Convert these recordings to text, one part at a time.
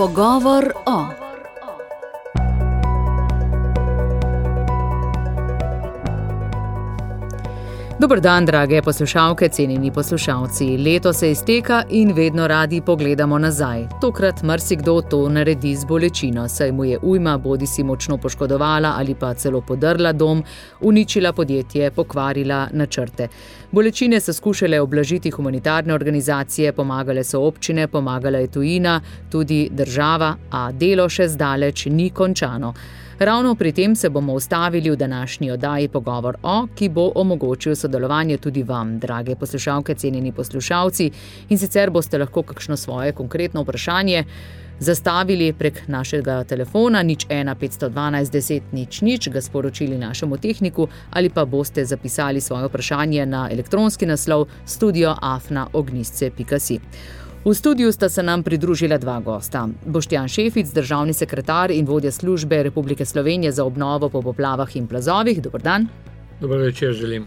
Pogovor o. Dobro dan, drage poslušalke, cenjeni poslušalci. Leto se izteka in vedno radi pogledamo nazaj. Tokrat marsikdo to naredi z bolečino, saj mu je ujma bodi si močno poškodovala ali pa celo podrla dom, uničila podjetje, pokvarila načrte. Bolečine so skušale oblažiti humanitarne organizacije, pomagale so občine, pomagala je tujina, tudi država, a delo še zdaleč ni končano. Ravno pri tem se bomo ustavili v današnji oddaji Pogovor o, ki bo omogočil sodelovanje tudi vam, drage poslušalke, cenjeni poslušalci, in sicer boste lahko kakšno svoje konkretno vprašanje. Zastavili prek našega telefona nič 1 512 10 nič nič, ga sporočili našemu tehniku ali pa boste zapisali svoje vprašanje na elektronski naslov studioafnaognisce.si. V studiu sta se nam pridružila dva gosta. Boštjan Šefic, državni sekretar in vodja službe Republike Slovenije za obnovo po poplavah in plazovih. Dobr dan. Dobro večer želim.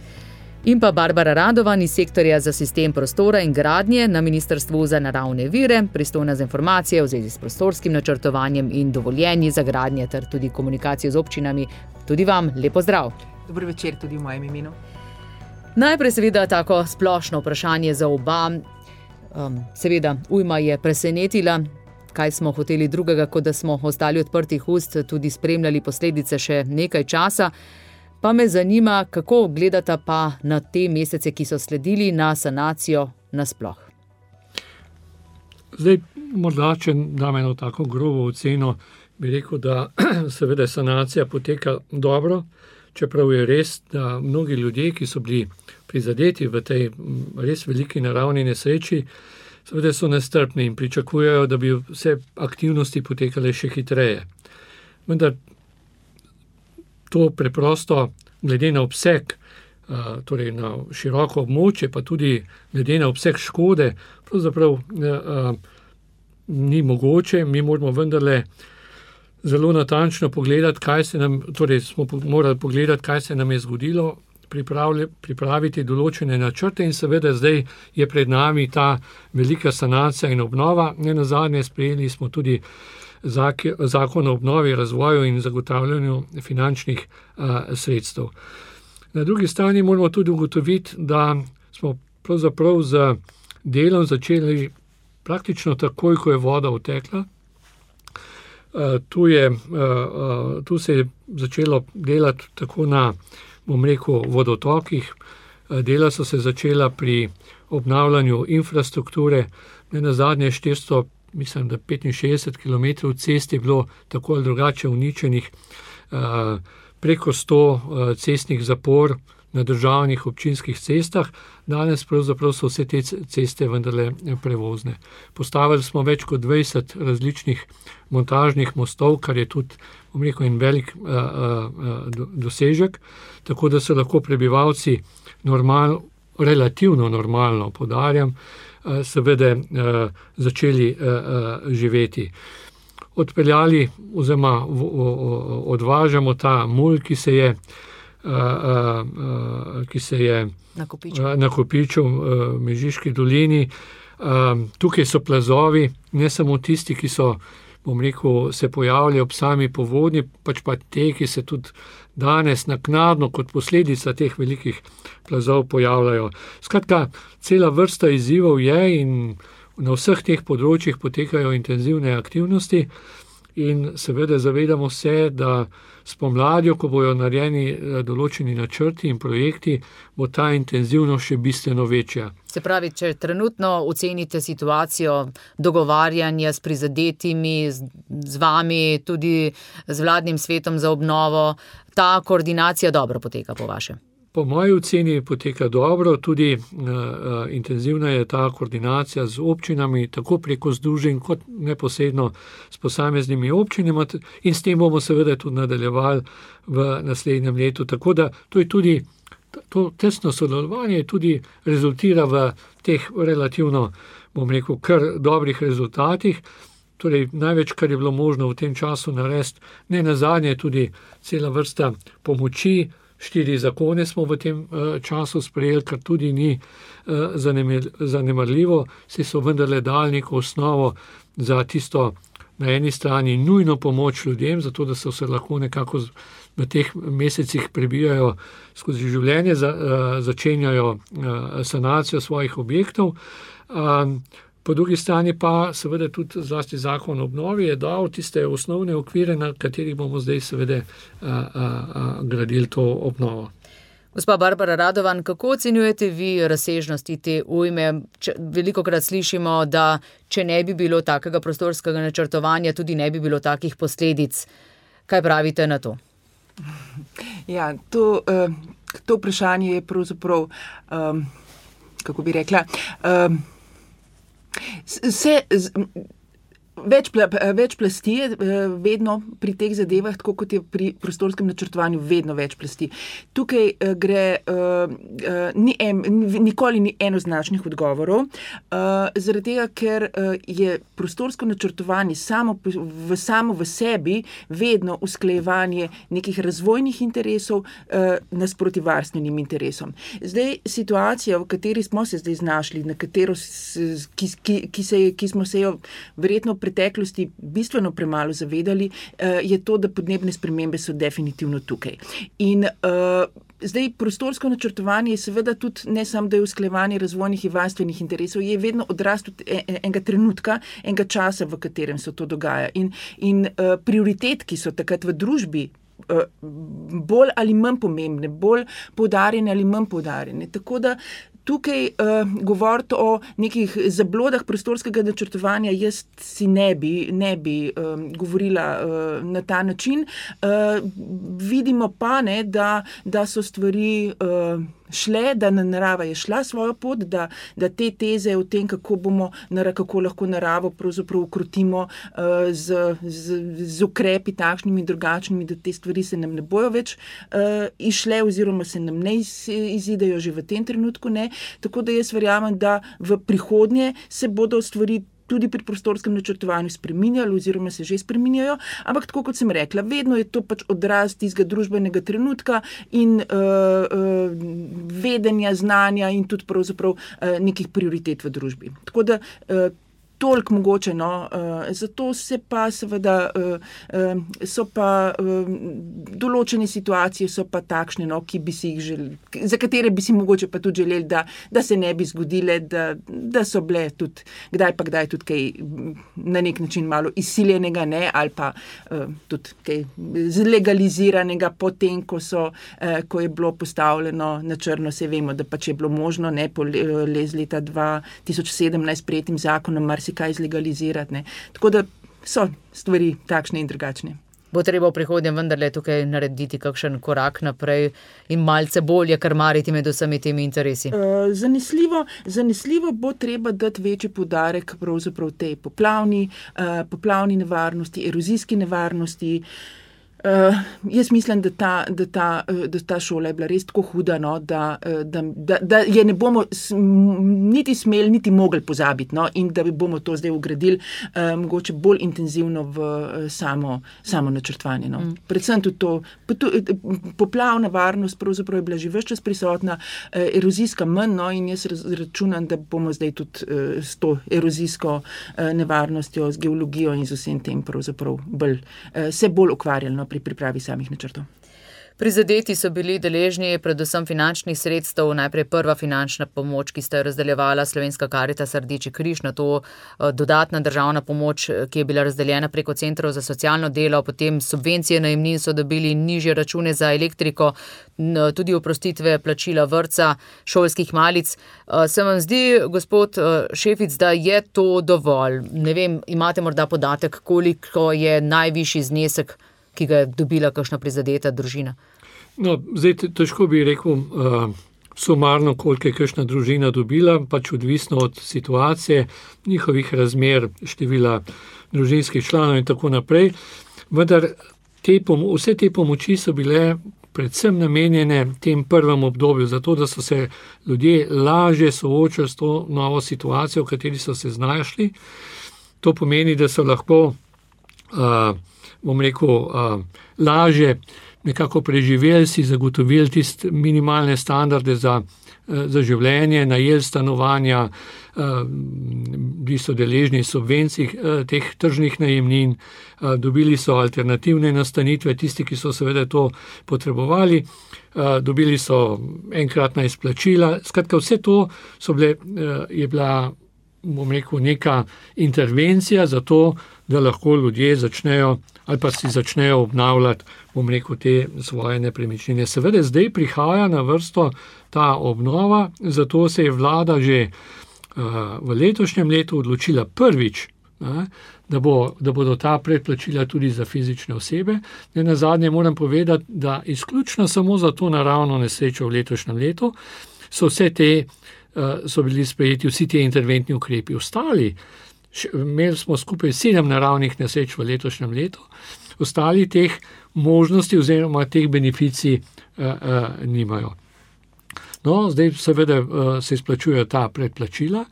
In pa Barbara Radovan iz sektorja za sistem prostora in gradnje na Ministrstvu za naravne vire, pristojna za informacije v zvezi s prostorskim načrtovanjem in dovoljenji za gradnje ter tudi komunikacijo z občinami. Tudi vam lepo zdrav. Dobro večer tudi v mojem imenu. Najprej seveda tako splošno vprašanje za oba. Um, seveda, ujma je presenetila. Kaj smo hoteli drugega, kot da smo ostali odprtih ust, tudi spremljali posledice še nekaj časa. Pa me zanima, kako gledata pa na te mesece, ki so sledili na sanacijo nasploh. Zdaj, morda, če dam eno tako grobo oceno, bi rekel, da seveda sanacija poteka dobro, čeprav je res, da mnogi ljudje, ki so bili prizadeti v tej res veliki naravni nesreči, seveda so nestrpni in pričakujejo, da bi vse aktivnosti potekale še hitreje. Vendar to preprosto, glede na obseg, torej na široko območje, pa tudi glede na obseg škode, pravzaprav ni mogoče, mi moramo vendarle. Zelo natančno pogledati, kaj se nam, torej smo morali pogledati, kaj se nam je zgodilo, pripraviti določene načrte, in seveda zdaj je pred nami ta velika sanacija in obnova. Ne na zadnje, sprejeli smo tudi zakon o obnovi, razvoju in zagotavljanju finančnih uh, sredstev. Na drugi strani moramo tudi ugotoviti, da smo pravzaprav z delom začeli praktično takoj, ko je voda utekla. Uh, tu, je, uh, uh, tu se je začelo delati tako na, bom rekel, vodotokih, dela so se začela pri obnavljanju infrastrukture, ne na zadnje 400, mislim, da 65 km cest je bilo tako ali drugače uničenih, preko 100 uh, cestnih zapor na državnih občinskih cestah, danes pravzaprav so vse te ceste vendarle prevozne. Postavili smo več kot 20 različnih montažnih mostov, kar je tudi, bom rekel, en velik uh, uh, dosežek, tako da so lahko prebivalci normal, relativno normalno, podarjam, uh, seveda uh, začeli uh, uh, živeti. Odpeljali, oziroma odvažamo ta mulj, ki se je ki se je nakopičil v Mežiški dolini. Tukaj so plazovi, ne samo tisti, ki so, bom rekel, se pojavljajo ob sami povodni, pač pa te, ki se tudi danes naknadno kot posledica teh velikih plazov pojavljajo. Skratka, cela vrsta izzivov je in na vseh teh področjih potekajo intenzivne aktivnosti. In seveda zavedamo se, da spomladjo, ko bodo narejeni eh, določeni načrti in projekti, bo ta intenzivnost še bistveno večja. Se pravi, če trenutno ocenite situacijo dogovarjanja s prizadetimi, z vami, tudi z vladnim svetom za obnovo, ta koordinacija dobro poteka po vašem. Po moji oceni poteka dobro, tudi uh, intenzivna je ta koordinacija z občinami, tako preko združenj, kot neposredno s posameznimi občinami, in s tem bomo seveda tudi nadaljevali v naslednjem letu. Tako da to je tudi to tesno sodelovanje, tudi rezultira v teh relativno, bom rekel, kar dobrih rezultatih. Torej, največ, kar je bilo možno v tem času narediti, ne na zadnje, tudi cela vrsta pomoči štiri zakone smo v tem uh, času sprejeli, kar tudi ni uh, zanemarljivo, se so vendarle dali neko osnovo za tisto na eni strani nujno pomoč ljudem, zato da so se lahko nekako v teh mesecih prebijajo skozi življenje, za, začenjajo sanacijo svojih objektov. Po drugi strani pa seveda tudi zlasti zakon o obnovi je dal tiste osnovne okvire, na katerih bomo zdaj seveda gradili to obnovo. Gospa Barbara Radovan, kako ocenjujete vi razsežnosti te ujme? Veliko krat slišimo, da če ne bi bilo takega prostorskega načrtovanja, tudi ne bi bilo takih posledic. Kaj pravite na to? Ja, to, to vprašanje je pravzaprav, kako bi rekla. Se, Več, več plasti je eh, vedno pri teh zadevah, tako kot je pri prostorskem načrtovanju, vedno več plasti. Tukaj eh, gre, ni en, nikoli ni enoznačnih odgovorov, zaradi tega, ker je prostorsko načrtovanje samo v, samo v sebi vedno usklejevanje nekih razvojnih interesov nasproti varstvenim interesom. Zdaj, situacija, v kateri smo se zdaj znašli, na katero, ki, ki, ki, se, ki smo se jo verjetno preteklosti bistveno premalo zavedali, eh, je to, da podnebne spremembe so definitivno tukaj. In uh, zdaj prostorsko načrtovanje je seveda tudi ne samo, da je usklevanje razvojnih in varstvenih interesov, je vedno odrast e, e, enega trenutka, enega časa, v katerem se to dogaja. In, in uh, prioritet, ki so takrat v družbi. Bolj ali manj pomembne, bolj poudarjene ali manj poudarjene. Tako da tukaj uh, govoriti o nekih zablodah prostorskega načrtovanja, jaz si ne bi, ne bi um, govorila uh, na ta način. Uh, vidimo pa, ne, da, da so stvari. Uh, šle, da na narava je šla svojo pot, da, da te teze o tem, kako, bomo, kako lahko naravo ukrotimo uh, z, z, z ukrepi takšnimi in drugačnimi, da te stvari se nam ne bojo več uh, išle oziroma se nam ne iz, izidejo že v tem trenutku. Ne. Tako da jaz verjamem, da v prihodnje se bodo stvari tudi pri prostorskem načrtovanju spremenjali, oziroma se že spremenjajo. Ampak, tako kot sem rekla, vedno je to pač odraz tistega družbenega trenutka in uh, uh, vedenja, znanja in tudi pravzaprav uh, nekih prioritet v družbi. Tako da uh, toliko mogoče. No, uh, zato se pa seveda, uh, uh, so pa uh, določene situacije, pa takšne, no, ki bi si jih želeli, za katere bi si mogoče pa tudi želeli, da, da se ne bi zgodile, da, da so bile tudi, kdaj pa kdaj tudi kaj na nek način malo izsiljenega, ne, ali pa uh, tudi kaj zlegaliziranega, potem, ko, so, uh, ko je bilo postavljeno na črno, se vemo, da pač je bilo možno, ne, po les leta 2017 sprejetim zakonom, marsikaj marsikaj zlegalizirati. Ne. Tako da so stvari takšne in drugačne. Bo treba v prihodnje vendarle tukaj narediti kakšen korak naprej in malce bolje karmariti med vsemi temi interesi? Uh, zanesljivo, zanesljivo bo treba dati večji podarek pravzaprav tej poplavni, uh, poplavni nevarnosti, erozijski nevarnosti. Uh, Uh, jaz mislim, da ta, da, ta, eh, da ta šola je bila res tako huda, no, da, eh, da, da, da je ne bomo niti smeli, niti mogli pozabiti no, in da bomo to zdaj ugradili uh, mogoče bolj intenzivno v uh, samo, samo načrtovanje. No. Mm. Predvsem tudi to, poplavna varnost je bila že vse čas prisotna, uh, erozijska manj no, in jaz računam, da bomo zdaj tudi uh, s to erozijsko uh, nevarnostjo, z geologijo in z vsem tem pravzaprav bolj, uh, se bolj ukvarjali. No, pri pripravi samih načrtov. Prizadeti so bili deležni predvsem finančnih sredstev, najprej prva finančna pomoč, ki sta jo razdeljevala Slovenska karita Srdiči križ, na to eh, dodatna državna pomoč, eh, ki je bila razdeljena preko centrov za socialno delo, potem subvencije najemnin so dobili nižje račune za elektriko, tudi oprostitve plačila vrca, šolskih malic. Eh, se vam zdi, gospod Šefic, da je to dovolj? Ne vem, imate morda podatek, koliko je najvišji znesek ki ga je dobila kakšna prizadeta družina? No, zdaj težko bi rekel, uh, sumarno, koliko je kakšna družina dobila, pač odvisno od situacije, njihovih razmer, števila družinskih članov in tako naprej. Vendar te vse te pomoči so bile predvsem namenjene tem prvem obdobju, zato da so se ljudje lažje soočali s to novo situacijo, v kateri so se znašli. To pomeni, da so lahko uh, bom rekel, uh, lažje nekako preživeli, si zagotovili tiste minimalne standarde za, za življenje, najeli stanovanja, bili so deležni subvencij teh tržnih najemnin, dobili so alternativne nastanitve, tisti, ki so seveda to potrebovali, dobili so enkratna izplačila. Skratka, vse to bile, je bila, bom rekel, neka intervencija za to, da lahko ljudje začnejo ali pa si začnejo obnavljati, bom rekel, te svoje nepremičnine. Seveda, zdaj prihaja na vrsto ta obnova, zato se je vlada že v letošnjem letu odločila prvič, da, bo, da bodo ta predplačila tudi za fizične osebe. Ne na zadnje moram povedati, da izključno samo za to naravno nesrečo v letošnjem letu so vse te, so bili sprejeti vsi ti interventni ukrepi. Ostali, imeli smo skupaj sedem naravnih nesreč v letošnjem letu, ostali teh možnosti oziroma teh beneficij uh, uh, nimajo. No, zdaj seveda se izplačujejo ta predplačila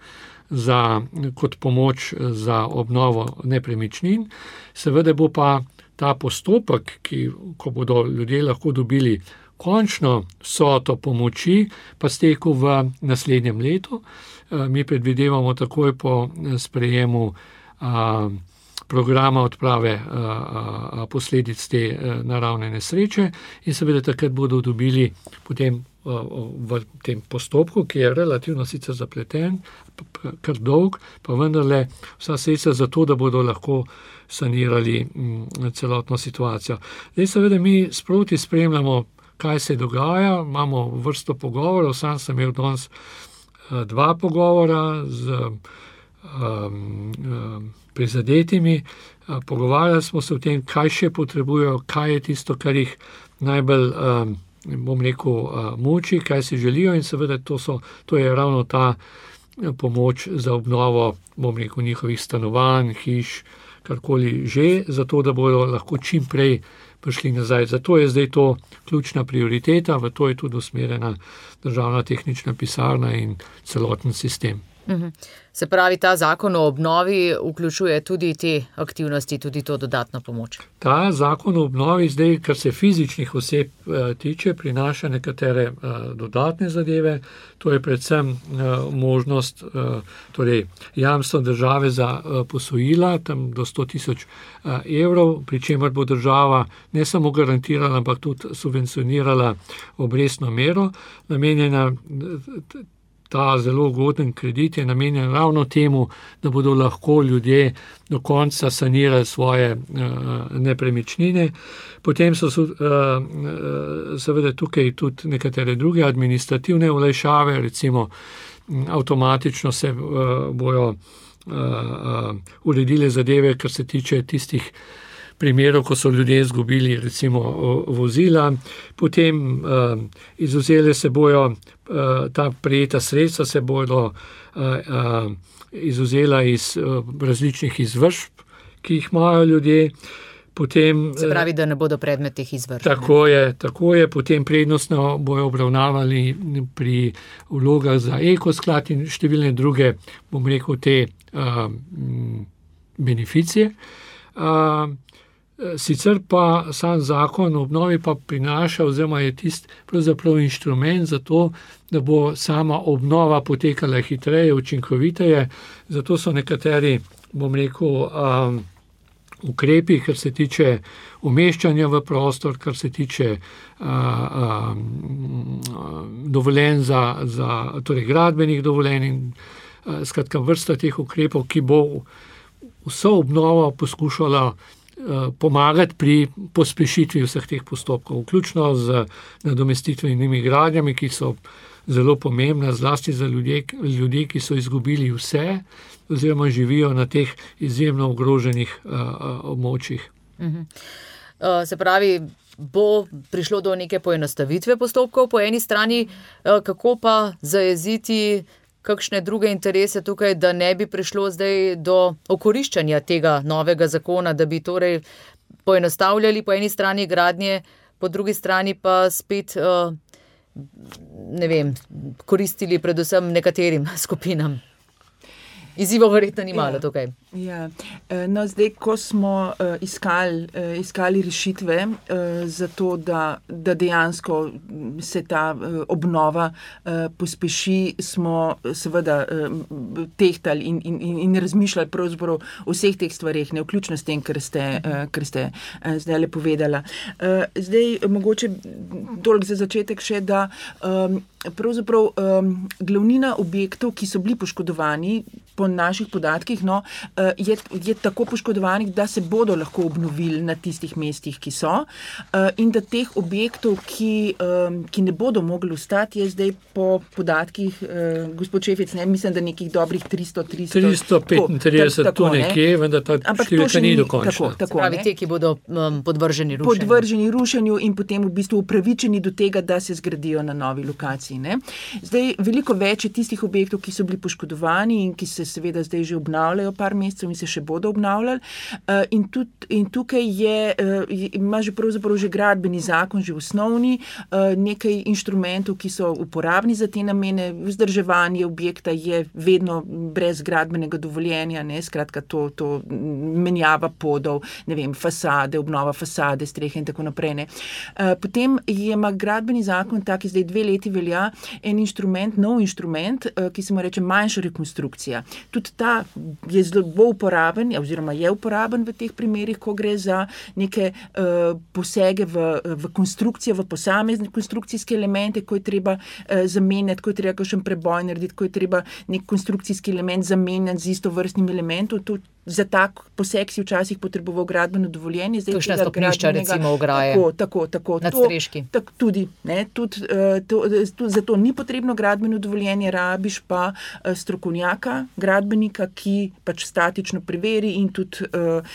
za, kot pomoč za obnovo nepremičnin, seveda bo pa ta postopek, ki, ko bodo ljudje lahko dobili končno soto pomoči, pa stekel v naslednjem letu. Mi predvidevamo takoj po sprejemu programa odprave posledic te naravne nesreče in seveda takrat bodo dobili potem v tem postopku, ki je relativno sicer zapleten, kar dolg, pa vendarle vsa sredstva za to, da bodo lahko sanirali celotno situacijo. Zdaj seveda mi sproti spremljamo, kaj se dogaja, imamo vrsto pogovorov, sam sem imel danes dva pogovora z um, um, prizadetimi, pogovarjali smo se o tem, kaj še potrebujejo, kaj je tisto, kar jih najbolj um, bom rekel, muči, kaj si želijo, in seveda to, so, to je ravno ta pomoč za obnovo, bom rekel, njihovih stanovanj, hiš, karkoli že, zato da bodo lahko čim prej prišli nazaj. Zato je zdaj to ključna prioriteta, v to je tudi usmerjena državna tehnična pisarna in celoten sistem. Mhm. Se pravi, ta zakon o obnovi vključuje tudi te aktivnosti, tudi to dodatno pomoč. Ta zakon o obnovi, zdaj, kar se fizičnih oseb tiče, prinaša nekatere dodatne zadeve. To je predvsem možnost, torej jamstvo države za posojila, tam do 100 tisoč evrov, pri čemer bo država ne samo garantirala, ampak tudi subvencionirala obrestno mero, namenjena ta zelo ugoden kredit je namenjen ravno temu, da bodo lahko ljudje do konca sanirali svoje uh, nepremičnine. Potem so uh, seveda tukaj tudi nekatere druge administrativne olajšave, recimo avtomatično se uh, bojo uh, uh, uredile zadeve, kar se tiče tistih primerov, ko so ljudje izgubili recimo vozila, potem uh, izuzele se bojo uh, ta prijeta sredstva, se bodo uh, uh, izuzela iz uh, različnih izvršb, ki jih imajo ljudje. Potem, se pravi, da ne bodo predmet teh izvršb. Tako je, tako je, potem prednostno bojo obravnavali pri vlogah za ekosklad in številne druge, bom rekel, te uh, beneficije. Uh, Sicer pa sam zakon o obnovi pa prinaša, oziroma je tisti pravzaprav inštrument za to, da bo sama obnova potekala hitreje, učinkoviteje. Zato so nekateri, bom rekel, um, ukrepi, kar se tiče umeščanja v prostor, kar se tiče uh, um, dovoljen za, za torej gradbenih dovoljenj in uh, skratka vrsta teh ukrepov, ki bo vso obnovo poskušala pomagati pri pospešitvi vseh teh postopkov, vključno z nadomestitvenimi gradnjami, ki so zelo pomembne, zlasti za ljudje, ljudje, ki so izgubili vse, oziroma živijo na teh izjemno ogroženih uh, območjih. Uh -huh. uh, se pravi, bo prišlo do neke poenostavitve postopkov po eni strani, kako pa zajeziti kakšne druge interese tukaj, da ne bi prišlo zdaj do okoriščanja tega novega zakona, da bi torej poenostavljali po eni strani gradnje, po drugi strani pa spet, eh, ne vem, koristili predvsem nekaterim skupinam. Izzivo verjetno ni malo ja. tukaj. Ja. No, zdaj, ko smo uh, iskali, uh, iskali rešitve za to, da, da dejansko se ta obnova pospeši, smo seveda tehtali in, in, in, razmišljali o vseh teh stvarih, ne vključno s tem, kar ste, kar ste zdaj le povedala. Zdaj, mogoče toliko za začetek še, da pravzaprav glavnina objektov, ki so bili poškodovani, po naših podatkih, no, je, je tako poškodovanih, da se bodo lahko obnovili na tistih mestih, ki so. Uh, in da teh objektov, ki, um, ki ne bodo mogli ostati, je zdaj po podatkih, uh, gospod Čefic, ne, mislim, da nekih dobrih 300, 300 335, tako, tu nekje, ne. vendar ta številka ni dokončna. Tako, tako, pravi, te, ki bodo um, podvrženi rušenju. Podvrženi rušenju in potem v bistvu upravičeni do tega, da se zgradijo na novi lokaciji. Ne. Zdaj, veliko več je tistih objektov, ki so bili poškodovani in ki se seveda zdaj že obnavljajo par mesecev in se še bodo obnavljali. Uh, in, tudi, in tukaj je, uh, ima že pravzaprav že gradbeni zakon, že osnovni, uh, nekaj inštrumentov, ki so uporabni za te namene. Vzdrževanje objekta je vedno brez gradbenega dovoljenja, ne, skratka to, to menjava podov, ne vem, fasade, obnova fasade, strehe in tako naprej. Uh, potem je ima gradbeni zakon, tak zdaj dve leti velja, en inštrument, nov inštrument, ki se mu reče manjša rekonstrukcija tudi ta je zelo uporaben, oziroma je uporaben v teh primerih, ko gre za neke uh, posege v, v konstrukcijo, v posamezne konstrukcijske elemente, ko je treba uh, zamenjati, ko je treba še en preboj narediti, ko je treba nek konstrukcijski element zamenjati z isto vrstnim elementom. To, Za tak poseg si včasih potreboval gradbeno dovoljenje, zdaj je to stopnišče, recimo, ograje. Tako, tako, tako. Na streški. Tak, tudi, ne, tudi, uh, to, to, zato ni potrebno gradbeno dovoljenje, rabiš pa uh, strokovnjaka, gradbenika, ki pač statično preveri in tudi, uh,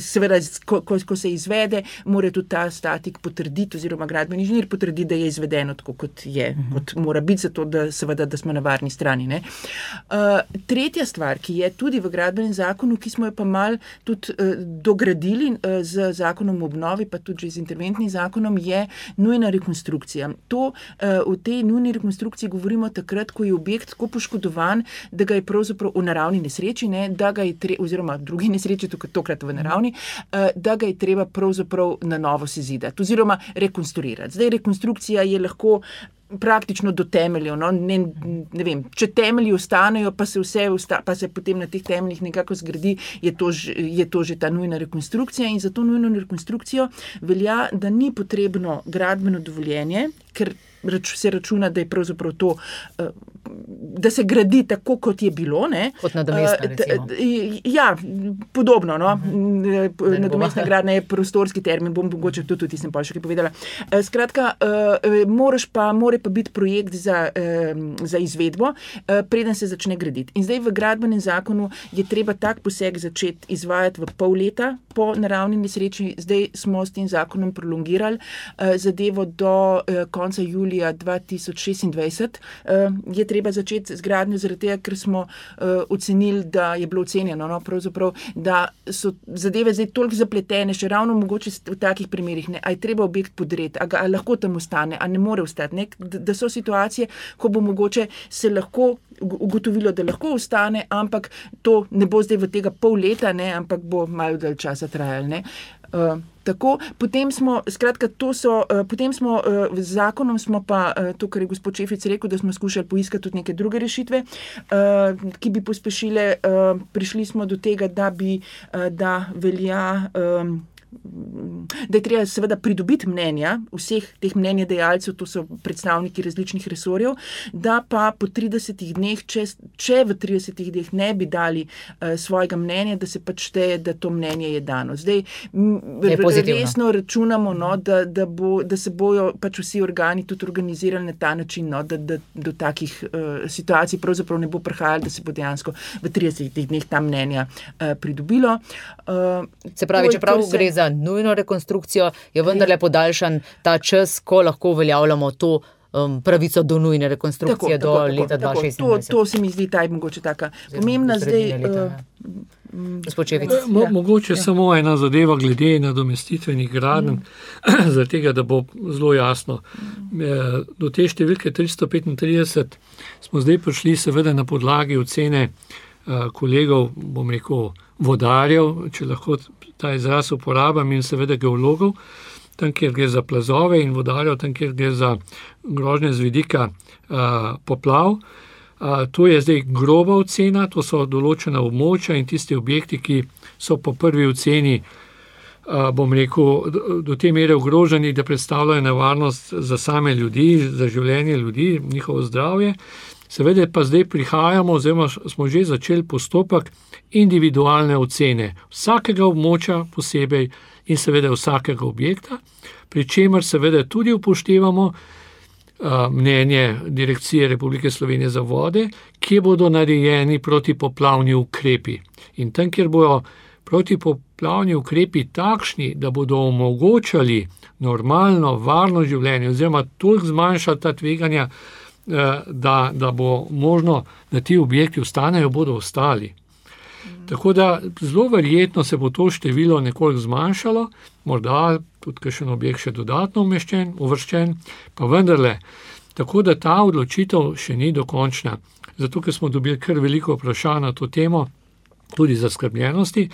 seveda, ko, ko, ko se izvede, mora tudi ta statik potrditi, oziroma gradbeni inženir potrditi, da je izvedeno tako, kot je, uh mhm. -huh. kot mora biti, zato da, seveda, da smo na varni strani. Uh, tretja stvar, ki je tudi v gradbenem zakonu, ki smo jo pa mal tudi uh, dogradili uh, z zakonom o obnovi, pa tudi z interventnim zakonom, je nujna rekonstrukcija. To, uh, v tej nujni rekonstrukciji govorimo takrat, ko je objekt tako poškodovan, da ga je pravzaprav v naravni nesreči, ne, da ga je treba, oziroma drugi nesreči, tokrat v naravni, uh, da ga je treba pravzaprav na novo sezidati oziroma rekonstruirati. Zdaj, rekonstrukcija je lahko praktično do temeljev. No? Ne, ne vem, če temelji ostanejo, pa se vse usta, pa se potem na teh temeljih nekako zgradi, je to, je to že ta nujna rekonstrukcija. In za to nujno rekonstrukcijo velja, da ni potrebno gradbeno dovoljenje, ker rač, se računa, da je pravzaprav to. Uh, Da se gradi tako, kot je bilo. Ne? Kot nadomestna gradnja. Ja, podobno. No? Mhm. Nadomestna gradnja je prostorski termin, bom mogoče tudi, tudi sem pa še kaj povedala. Eh, skratka, moraš pa, mora pa biti projekt za, za izvedbo, preden se začne graditi. In zdaj v gradbenem zakonu je treba tak poseg začeti izvajati v pol leta po naravni nesreči. Zdaj smo s tem zakonom prolongirali zadevo do konca julija julija 2026, uh, je treba začeti z gradnjo, zaradi tega, ker smo uh, ocenili, da je bilo ocenjeno, no, da so zadeve zdaj toliko zapletene, še ravno mogoče v takih primerih, ne, aj treba objekt podreti, a, a lahko tam ostane, a ne more ostati. Ne, da so situacije, ko bo mogoče se lahko. Ugotovilo, da lahko ostane, ampak to ne bo zdaj v tega pol leta, ne, ampak bo malo dalj časa trajalo. Uh, tako, potem smo, skratka, to so, uh, potem smo uh, z zakonom, smo pa uh, to, kar je gospod Čefic rekel, da smo skušali poiskati tudi neke druge rešitve, ki bi pospešile. Prišli smo do tega, da bi, da velja. Da je treba seveda pridobiti mnenja vseh teh mnenjedajalcev, to so predstavniki različnih resorjev, da pa po 30 dneh, če, če v 30 dneh ne bi dali uh, svojega mnenja, da se pač šteje, da to mnenje je dano. Zdaj, resno računamo, no, da, da, bo, da se bojo pač vsi organi tudi organizirali na ta način, no, da, da do takih uh, situacij pravzaprav ne bo prihajalo, da se bo dejansko v 30 dneh ta mnenja uh, pridobilo. Uh, se pravi, čeprav gre za nujno rekonstrukcijo, je vendarle podaljšan ta čas, ko lahko uveljavljamo to. Um, pravico do nujne rekonstrukcije tako, do tako, leta 2026. To, to se mi zdi, da je mogoče tako pomembna zdaj. Leta, uh, Mo, ja. Mogoče ja. samo ena zadeva, glede na domestitvenih gradenj, mm. zato da bo zelo jasno. Mm. Do te številke 335 smo zdaj prišli, seveda na podlagi ocene kolegov, bom rekel, vodarjev, če lahko ta izraz uporabim, in seveda geologov, tam, kjer gre za plazove in vodarjev, tam, kjer gre za grožnje z vidika poplav. To je zdaj groba ocena, to so določena območja in tisti objekti, ki so po prvi oceni, bom rekel, do te mere ogroženi, da predstavljajo nevarnost za same ljudi, za življenje ljudi, njihovo zdravje. Seveda pa zdaj prihajamo, oziroma smo že začeli postopek individualne ocene vsakega območja posebej in seveda vsakega objekta, pri čemer seveda tudi upoštevamo mnenje Direkcije Republike Slovenije za vode, kje bodo narejeni protipoplavni ukrepi. In tam, kjer bodo protipoplavni ukrepi takšni, da bodo omogočali normalno, varno življenje, oziroma toliko zmanjšati ta tveganja, da, da bo možno, da ti objekti ostanejo, bodo ostali. Tako da zelo verjetno se bo to število nekoliko zmanjšalo, morda tudi kakšen objekt še dodatno umeščen, uvrščen, pa vendarle. Tako da ta odločitev še ni dokončna. Zato, ker smo dobili kar veliko vprašanj na to temo, tudi zaskrbljenosti.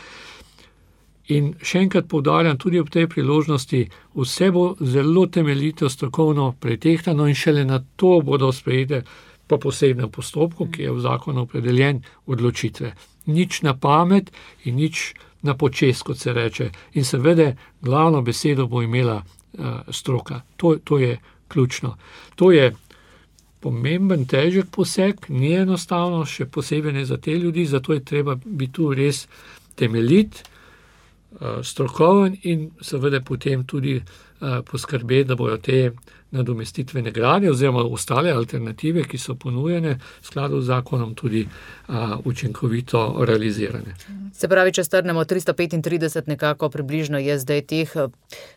In še enkrat poudarjam, tudi ob tej priložnosti, vse bo zelo temeljito, strokovno pretehtano in šele na to bodo sprejete po posebnem postopku, ki je v zakonu opredeljen, odločitve nič na pamet in nič na počes, kot se reče. In seveda, glavno besedo bo imela uh, stroka. To, to je ključno. To je pomemben, težek poseg, ni enostavno, še posebej ne za te ljudi, zato je treba biti tu res temeljit, strokoven in seveda potem tudi uh, poskrbeti, da bojo te nadomestitvene gradnje oziroma ostale alternative, ki so ponujene v skladu z zakonom, tudi a, učinkovito realizirane. Se pravi, če strnemo 335, nekako približno je zdaj teh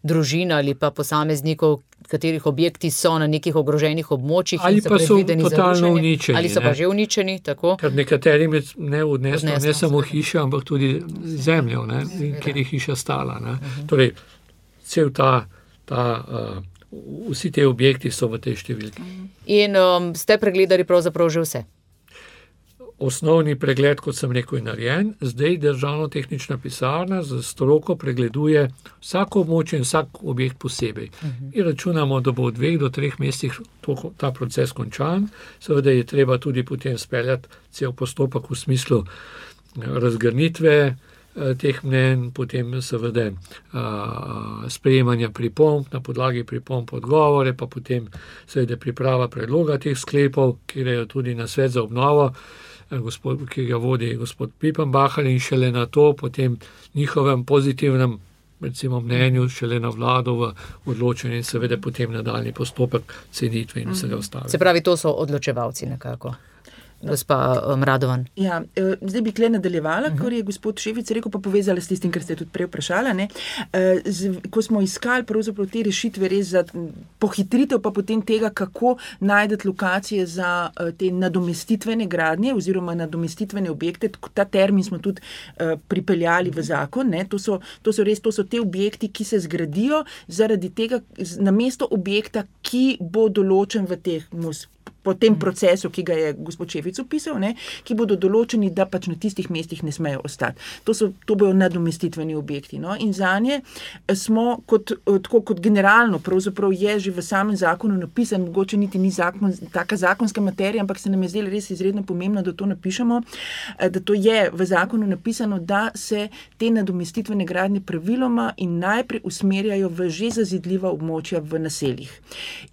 družin ali pa posameznikov, katerih objekti so na nekih ogroženih območjih. Ali pa so totalno uničeni. Ali so ne? pa že uničeni, tako? Ker nekaterim je ne odneslo, odneslo ne samo hiše, ampak tudi zemljo, ne, kjer je hiša stala. Uh -huh. Torej, cel ta, ta uh, vsi ti objekti so v tej številki. In um, ste pregledali pravzaprav že vse? Osnovni pregled, kot sem rekel, je narejen, zdaj državno tehnična pisarna za stroko pregleduje vsako območje in vsak objekt posebej. Uh -huh. In računamo, da bo v dveh do treh mesecih ta proces končan, seveda je treba tudi potem speljati cel postopek v smislu razgrnitve, Eh, teh mnen, potem seveda uh, sprejemanja pripomb, na podlagi pripomb odgovore, pa potem seveda priprava predloga teh sklepov, ki grejo tudi na svet za obnovo, eh, gospod, ki ga vodi gospod Pipenbahar in šele na to, potem njihovem pozitivnem. Recimo mnenju, šele na vlado v odločanju, in seveda potem nadaljni postopek cenitve in vsega mhm. ostalega. Se pravi, to so odločevalci nekako gospa um, Radovan. Ja, eh, zdaj bi kle nadaljevala, uh -huh. kar je gospod Ševic rekel, pa povezala s tistim, kar ste tudi prej vprašali. Eh, ko smo iskali te rešitve res za pohitritev, pa potem tega, kako najti lokacije za eh, te nadomestitvene gradnje oziroma nadomestitvene objekte, ta termin smo tudi pripeljali v zakon. To so, to so res to so te objekti, ki se zgradijo zaradi tega, na mesto objekta, ki bo določen v teh po tem procesu, ki ga je gospod Čevic opisal, ne, ki bodo določeni, da pač na tistih mestih ne smejo ostati. To, so, to bojo nadomestitveni objekti. No. In za nje smo, kot, tako kot generalno, pravzaprav je že v samem zakonu napisan, mogoče niti ni zakon, taka zakonska materija, ampak se nam je zdelo res izredno pomembno, da to napišemo, eh, da to je v zakonu napisano, da se te nadomestitvene gradnje praviloma in najprej usmerjajo v že zazidljiva območja v naseljih.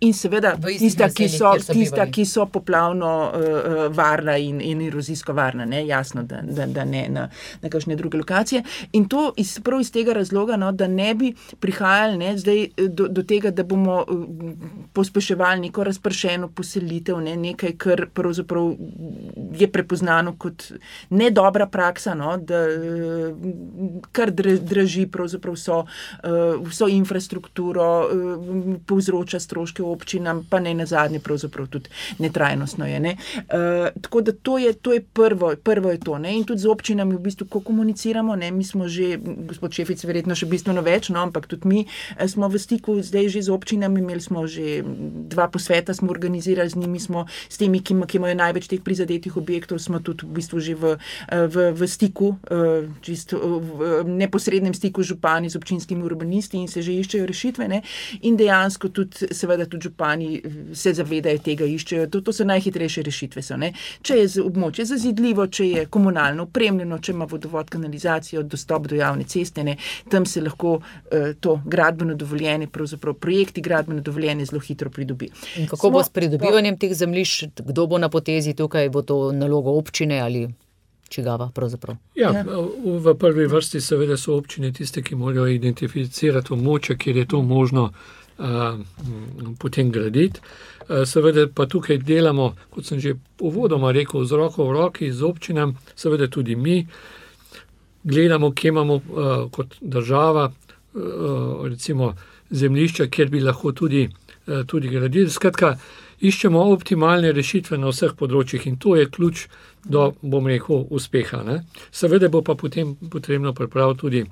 In seveda, tista, ki so, tista, ki ki so poplavno uh, varna in, in erozijsko varna, ne? jasno, da, da, da ne na, na kakšne druge lokacije. In to iz, prav iz tega razloga, no, da ne bi prihajali ne, zdaj, do, do tega, da bomo pospeševali neko razpršeno poselitev, ne? nekaj, kar pravzaprav je prepoznano kot ne dobra praksa, no? da kar draži pravzaprav vso, vso infrastrukturo, povzroča stroške občinam, pa ne na zadnje pravzaprav tudi netrajnostno je. Ne? Uh, tako da to je, to je prvo, prvo je to. Ne? In tudi z občinami v bistvu, ko komuniciramo, ne? mi smo že, gospod Šefic, verjetno še bistveno več, no? ampak tudi mi eh, smo v stiku zdaj že z občinami, imeli smo že dva posveta, smo organizirali z njimi, smo s temi, ki, ki imajo največ teh prizadetih objektov, smo tudi v bistvu že v, eh, v, v stiku, čisto v neposrednem stiku župani, z občinskimi urbanisti in se že iščejo rešitve. Ne? In dejansko tudi, seveda, tudi župani se zavedajo tega, iščejo. To, to so najhitrejše rešitve. So, če je območje zazidljivo, če je komunalno opremljeno, če ima vodovod, kanalizacijo, dostop do javne ceste, ne, tam se lahko uh, to gradbeno dovoljenje, pravzaprav projekti gradbeno dovoljenje zelo hitro pridobi. In kako Smo, bo s pridobivanjem teh zemljišč, kdo bo na potezi tukaj, bo to nalogo občine ali? Čigava, ja, ja. v prvi vrsti seveda so občine tiste, ki morajo identificirati območje, kjer je to možno uh, potem graditi. Eh, seveda pa tukaj delamo, kot sem že uvodoma rekel, z roko v roki z občinami, seveda tudi mi gledamo, kje imamo uh, kot država, uh, recimo zemljišča, kjer bi lahko tudi, uh, tudi gradili. Skratka, iščemo optimalne rešitve na vseh področjih in to je ključ do, bom rekel, uspeha. Ne? Seveda bo pa potem potrebno pripraviti tudi.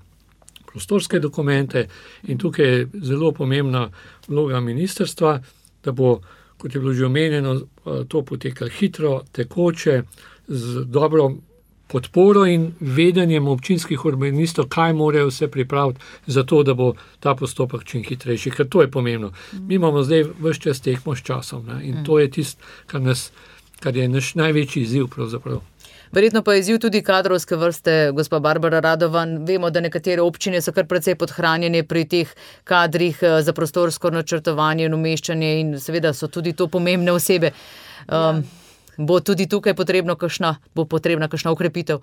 Prostorske dokumente, in tukaj je zelo pomembna vloga ministrstva, da bo kot je bilo že omenjeno, to poteka hitro, tekoče, z dobro podporo in vedenjem občinskih urbanistov, kaj morajo vse pripraviti, zato da bo ta postopek čim hitrejši. Ker to je pomembno. Mi imamo zdaj vse čas tehmo s časom ne? in to je tisto, kar, kar je naš največji izziv. Pravzaprav. Verjetno pa je izziv tudi kadrovske vrste, gospa Barbara Radovan. Vemo, da nekatere občine so kar precej podhranjene pri teh kadrih eh, za prostorsko načrtovanje in umeščanje in seveda so tudi to pomembne osebe. Um, bo tudi tukaj potrebno kakšna, bo potrebna kakšna ukrepitev?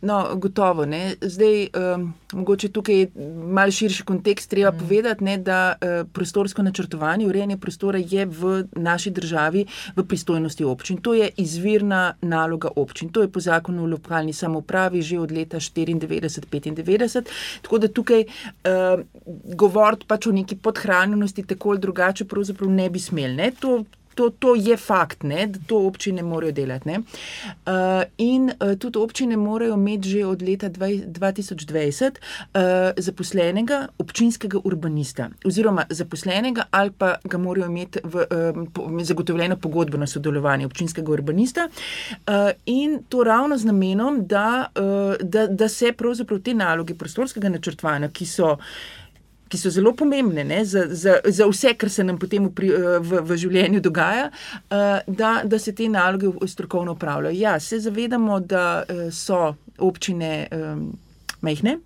No, gotovo. Ne. Zdaj, um, mogoče tukaj je malo širši kontekst. Treba mm. povedati, ne, da uh, prostorsko načrtovanje, urejanje prostora je v naši državi v pristojnosti občin. To je izvirna naloga občin. To je po zakonu o lokalni samopravi že od leta 1994-1995. Tako da tukaj uh, govoriti pač o neki podhranjenosti tako ali drugače pravzaprav ne bi smeli. Ne. To, to, to je fakt, ne, da to občine morajo delati. Uh, in uh, tudi občine morajo imeti že od leta 2020 uh, zaposlenega občinskega urbanista, oziroma zaposlenega ali pa ga morajo imeti v, uh, po, zagotovljeno pogodbeno sodelovanje občinskega urbanista. Uh, in to ravno z namenom, da, uh, da, da se pravzaprav te naloge prostorskega načrtovanja, ki so ki so zelo pomembne ne, za, za, za vse, kar se nam potem v, v, v življenju dogaja, uh, da, da se te naloge strokovno upravljajo. Ja, se zavedamo, da uh, so občine. Mehne,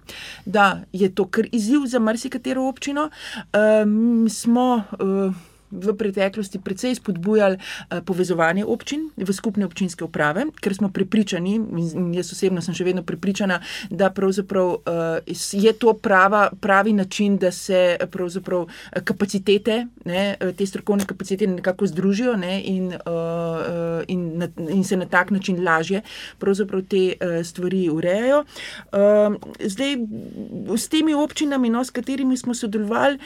da je to kar izziv za marsikatero občino. Um, smo uh, v preteklosti precej spodbujali uh, povezovanje občin v skupne občinske uprave, ker smo prepričani, in jaz osebno sem še vedno prepričana, da uh, je to prava, pravi način, da se eh, kapacitete, ne, te strokovne kapacitete nekako združijo ne, in, in, in se na tak način lažje te stvari urejajo. Zdaj, s temi občinami, no, s katerimi smo sodelovali,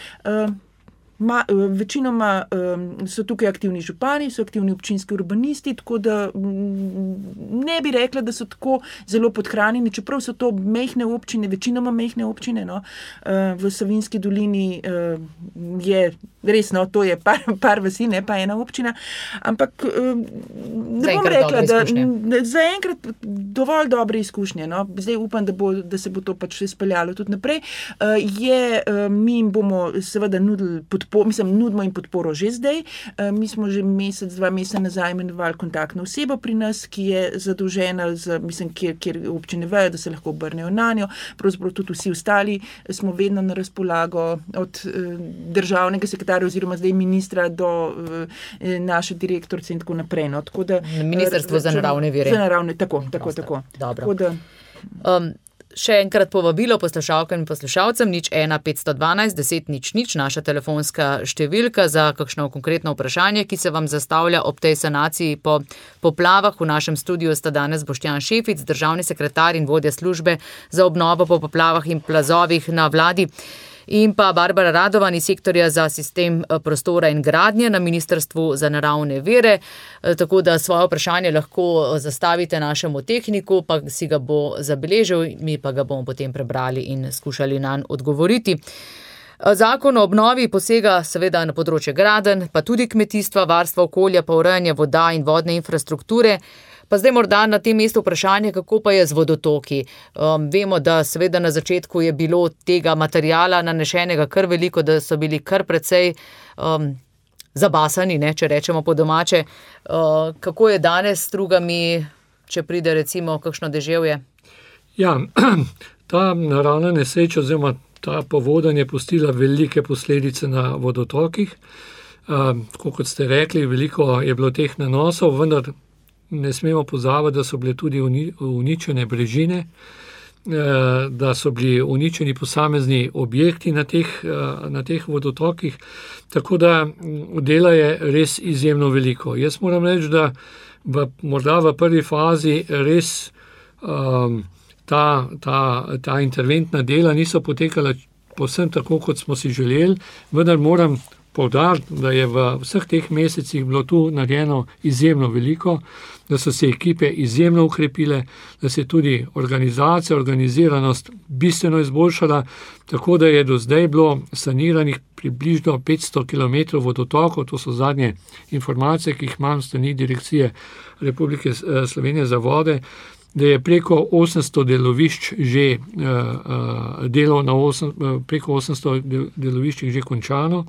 Ma, eh, večinoma um, so tukaj aktivni župani, so aktivni občinski urbanisti, tako da m, ne bi rekla, da so tako zelo podhranjeni, čeprav so to mehke občine, večinoma mehke občine. No, uh, v Savinski dolini uh, je resno, to je par, par vasi, ne pa ena občina. Ampak um, ne bom rekla, da zaenkrat dovolj dobre izkušnje. No. Zdaj upam, da, bo, da se bo to pač izpeljalo tudi naprej. Uh, je, uh, mi jim bomo seveda nudili podporo podporo, mislim, nudimo jim podporo že zdaj. Eh, mi smo že mesec, dva meseca nazaj imenovali kontaktno osebo pri nas, ki je zadolžena, za, mislim, kjer, kjer občine vejo, da se lahko obrnejo na njo. Pravzaprav tudi vsi ostali smo vedno na razpolago, od eh, državnega sekretarja oziroma zdaj ministra do eh, naše direktorice in tako naprej. No. Tako da, Ministrstvo za naravne vire. Za naravne, tako, tako, tako. tako da, um, Še enkrat povabilo poslušalkam in poslušalcem, nič 1, 512, 10, nič, nič, naša telefonska številka za kakšno konkretno vprašanje, ki se vam zastavlja ob tej sanaciji po poplavah. V našem studiu sta danes Boštjan Šefic, državni sekretar in vodja službe za obnovo po poplavah in plazovih na vladi. In pa Barbara Radovan iz sektorja za sistem eh, prostora in gradnje na Ministrstvu za naravne vere. Eh, tako da svoje vprašanje lahko zastavite našemu tehniku, pa si ga bo zabeležil, mi pa ga bomo potem prebrali in skušali na njega odgovoriti. Zakon o obnovi posega seveda na področje graden, pa tudi kmetijstva, varstva okolja, pa urejanje voda in vodne infrastrukture. Pa zdaj morda na tem mestu vprašanje, kako pa je z vodotoki. Um, vemo, da seveda na začetku je bilo tega materijala nanešenega kar veliko, da so bili kar precej um, zabasani, ne, če rečemo po domače. Uh, kako je danes s strugami, če pride recimo kakšno deževje? Ja, ta naravna nesreča oziroma ta povodanje je pustila velike posledice na vodotokih. Um, kot ste rekli, veliko je bilo teh nanosov, vendar ne smemo pozabiti, da so bile tudi uničene brežine, uh, da so bili uničeni posamezni objekti na teh, uh, na teh vodotokih. Tako da dela je res izjemno veliko. Jaz moram reči, da v, morda v prvi fazi res. Um, ta, ta, ta interventna dela niso potekala povsem tako, kot smo si želeli, vendar moram povdariti, da je v vseh teh mesecih bilo tu narejeno izjemno veliko, da so se ekipe izjemno ukrepile, da se je tudi organizacija, organiziranost bistveno izboljšala, tako da je do zdaj bilo saniranih približno 500 km vodotokov, to so zadnje informacije, ki jih imam strani Direkcije Republike eh, Slovenije za vode da je preko 800 delovišč že uh, uh, delo na osem, uh, preko 800 deloviščih že končano,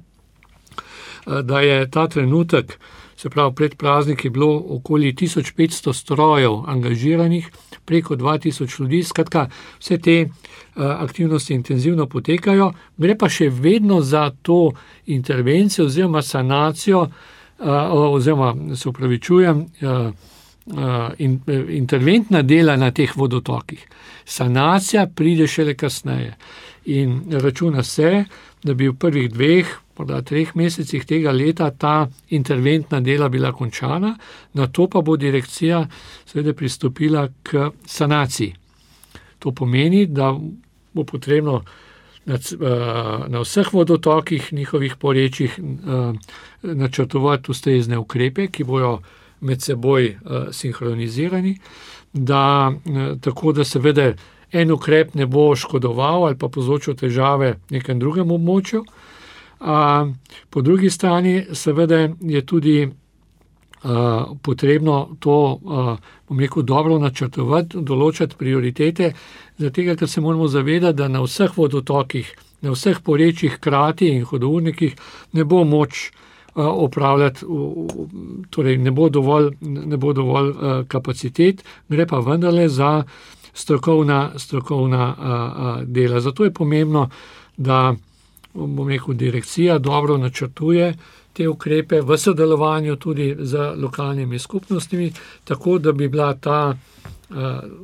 da je ta trenutek, se pravi pred prazniki, bilo okoli 1500 strojev angažiranih, preko 2000 ljudi, skratka, vse te uh, aktivnosti intenzivno potekajo, gre pa še vedno za to intervencijo oziroma sanacijo, uh, oziroma se upravičujem, uh, uh, in, interventna dela na teh vodotokih. Sanacija pride šele kasneje. In računa se, da bi v prvih dveh, morda treh mesecih tega leta ta interventna dela bila končana, na to pa bo direkcija seveda pristopila k sanaciji. To pomeni, da bo potrebno na, na vseh vodotokih, njihovih porečjih, načrtovati ustrezne ukrepe, ki bojo med seboj uh, sinhronizirani, da, tako da seveda en ukrep ne bo škodoval ali pa povzročil težave nekem drugem območju. Uh, po drugi strani, seveda je tudi uh, potrebno to, uh, bom rekel, dobro načrtovati, določati prioritete, zato ker se moramo zavedati, da na vseh vodotokih, na vseh porečjih, krati in hodournikih ne bo moč opravljati, torej ne bo dovolj, ne bo dovolj kapacitet, gre pa vendarle za strokovna, strokovna dela. Zato je pomembno, da bom rekel, direkcija dobro načrtuje te ukrepe v sodelovanju tudi z lokalnimi skupnostmi, tako da bi bila ta.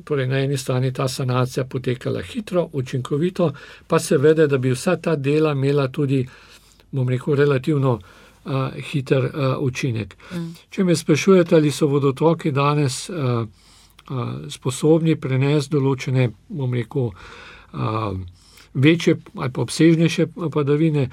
Torej, na eni strani ta sanacija potekala hitro, učinkovito, pa seveda, da bi vsa ta dela imela tudi, bom rekel, relativno uh, hiter uh, učinek. Mm. Če me sprašujete, ali so vodotoki danes uh, sposobni prenesti določene, bom rekel, uh, večje ali pa obsežnejše padavine,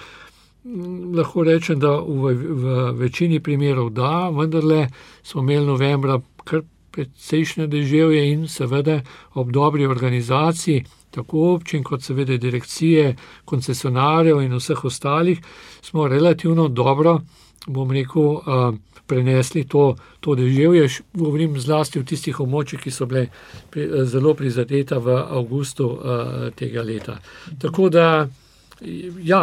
lahko rečem, da v, v večini primerov da, vendarle smo imeli novembra kar precejšnje deževje in seveda ob dobri organizaciji tako občin, kot seveda direkcije, koncesionarjev in vseh ostalih, smo relativno dobro, bom rekel, prenesli to, to deževje. Govorim zlasti o tistih območjih, ki so bile zelo prizadeta v avgustu tega leta. Tako da, ja.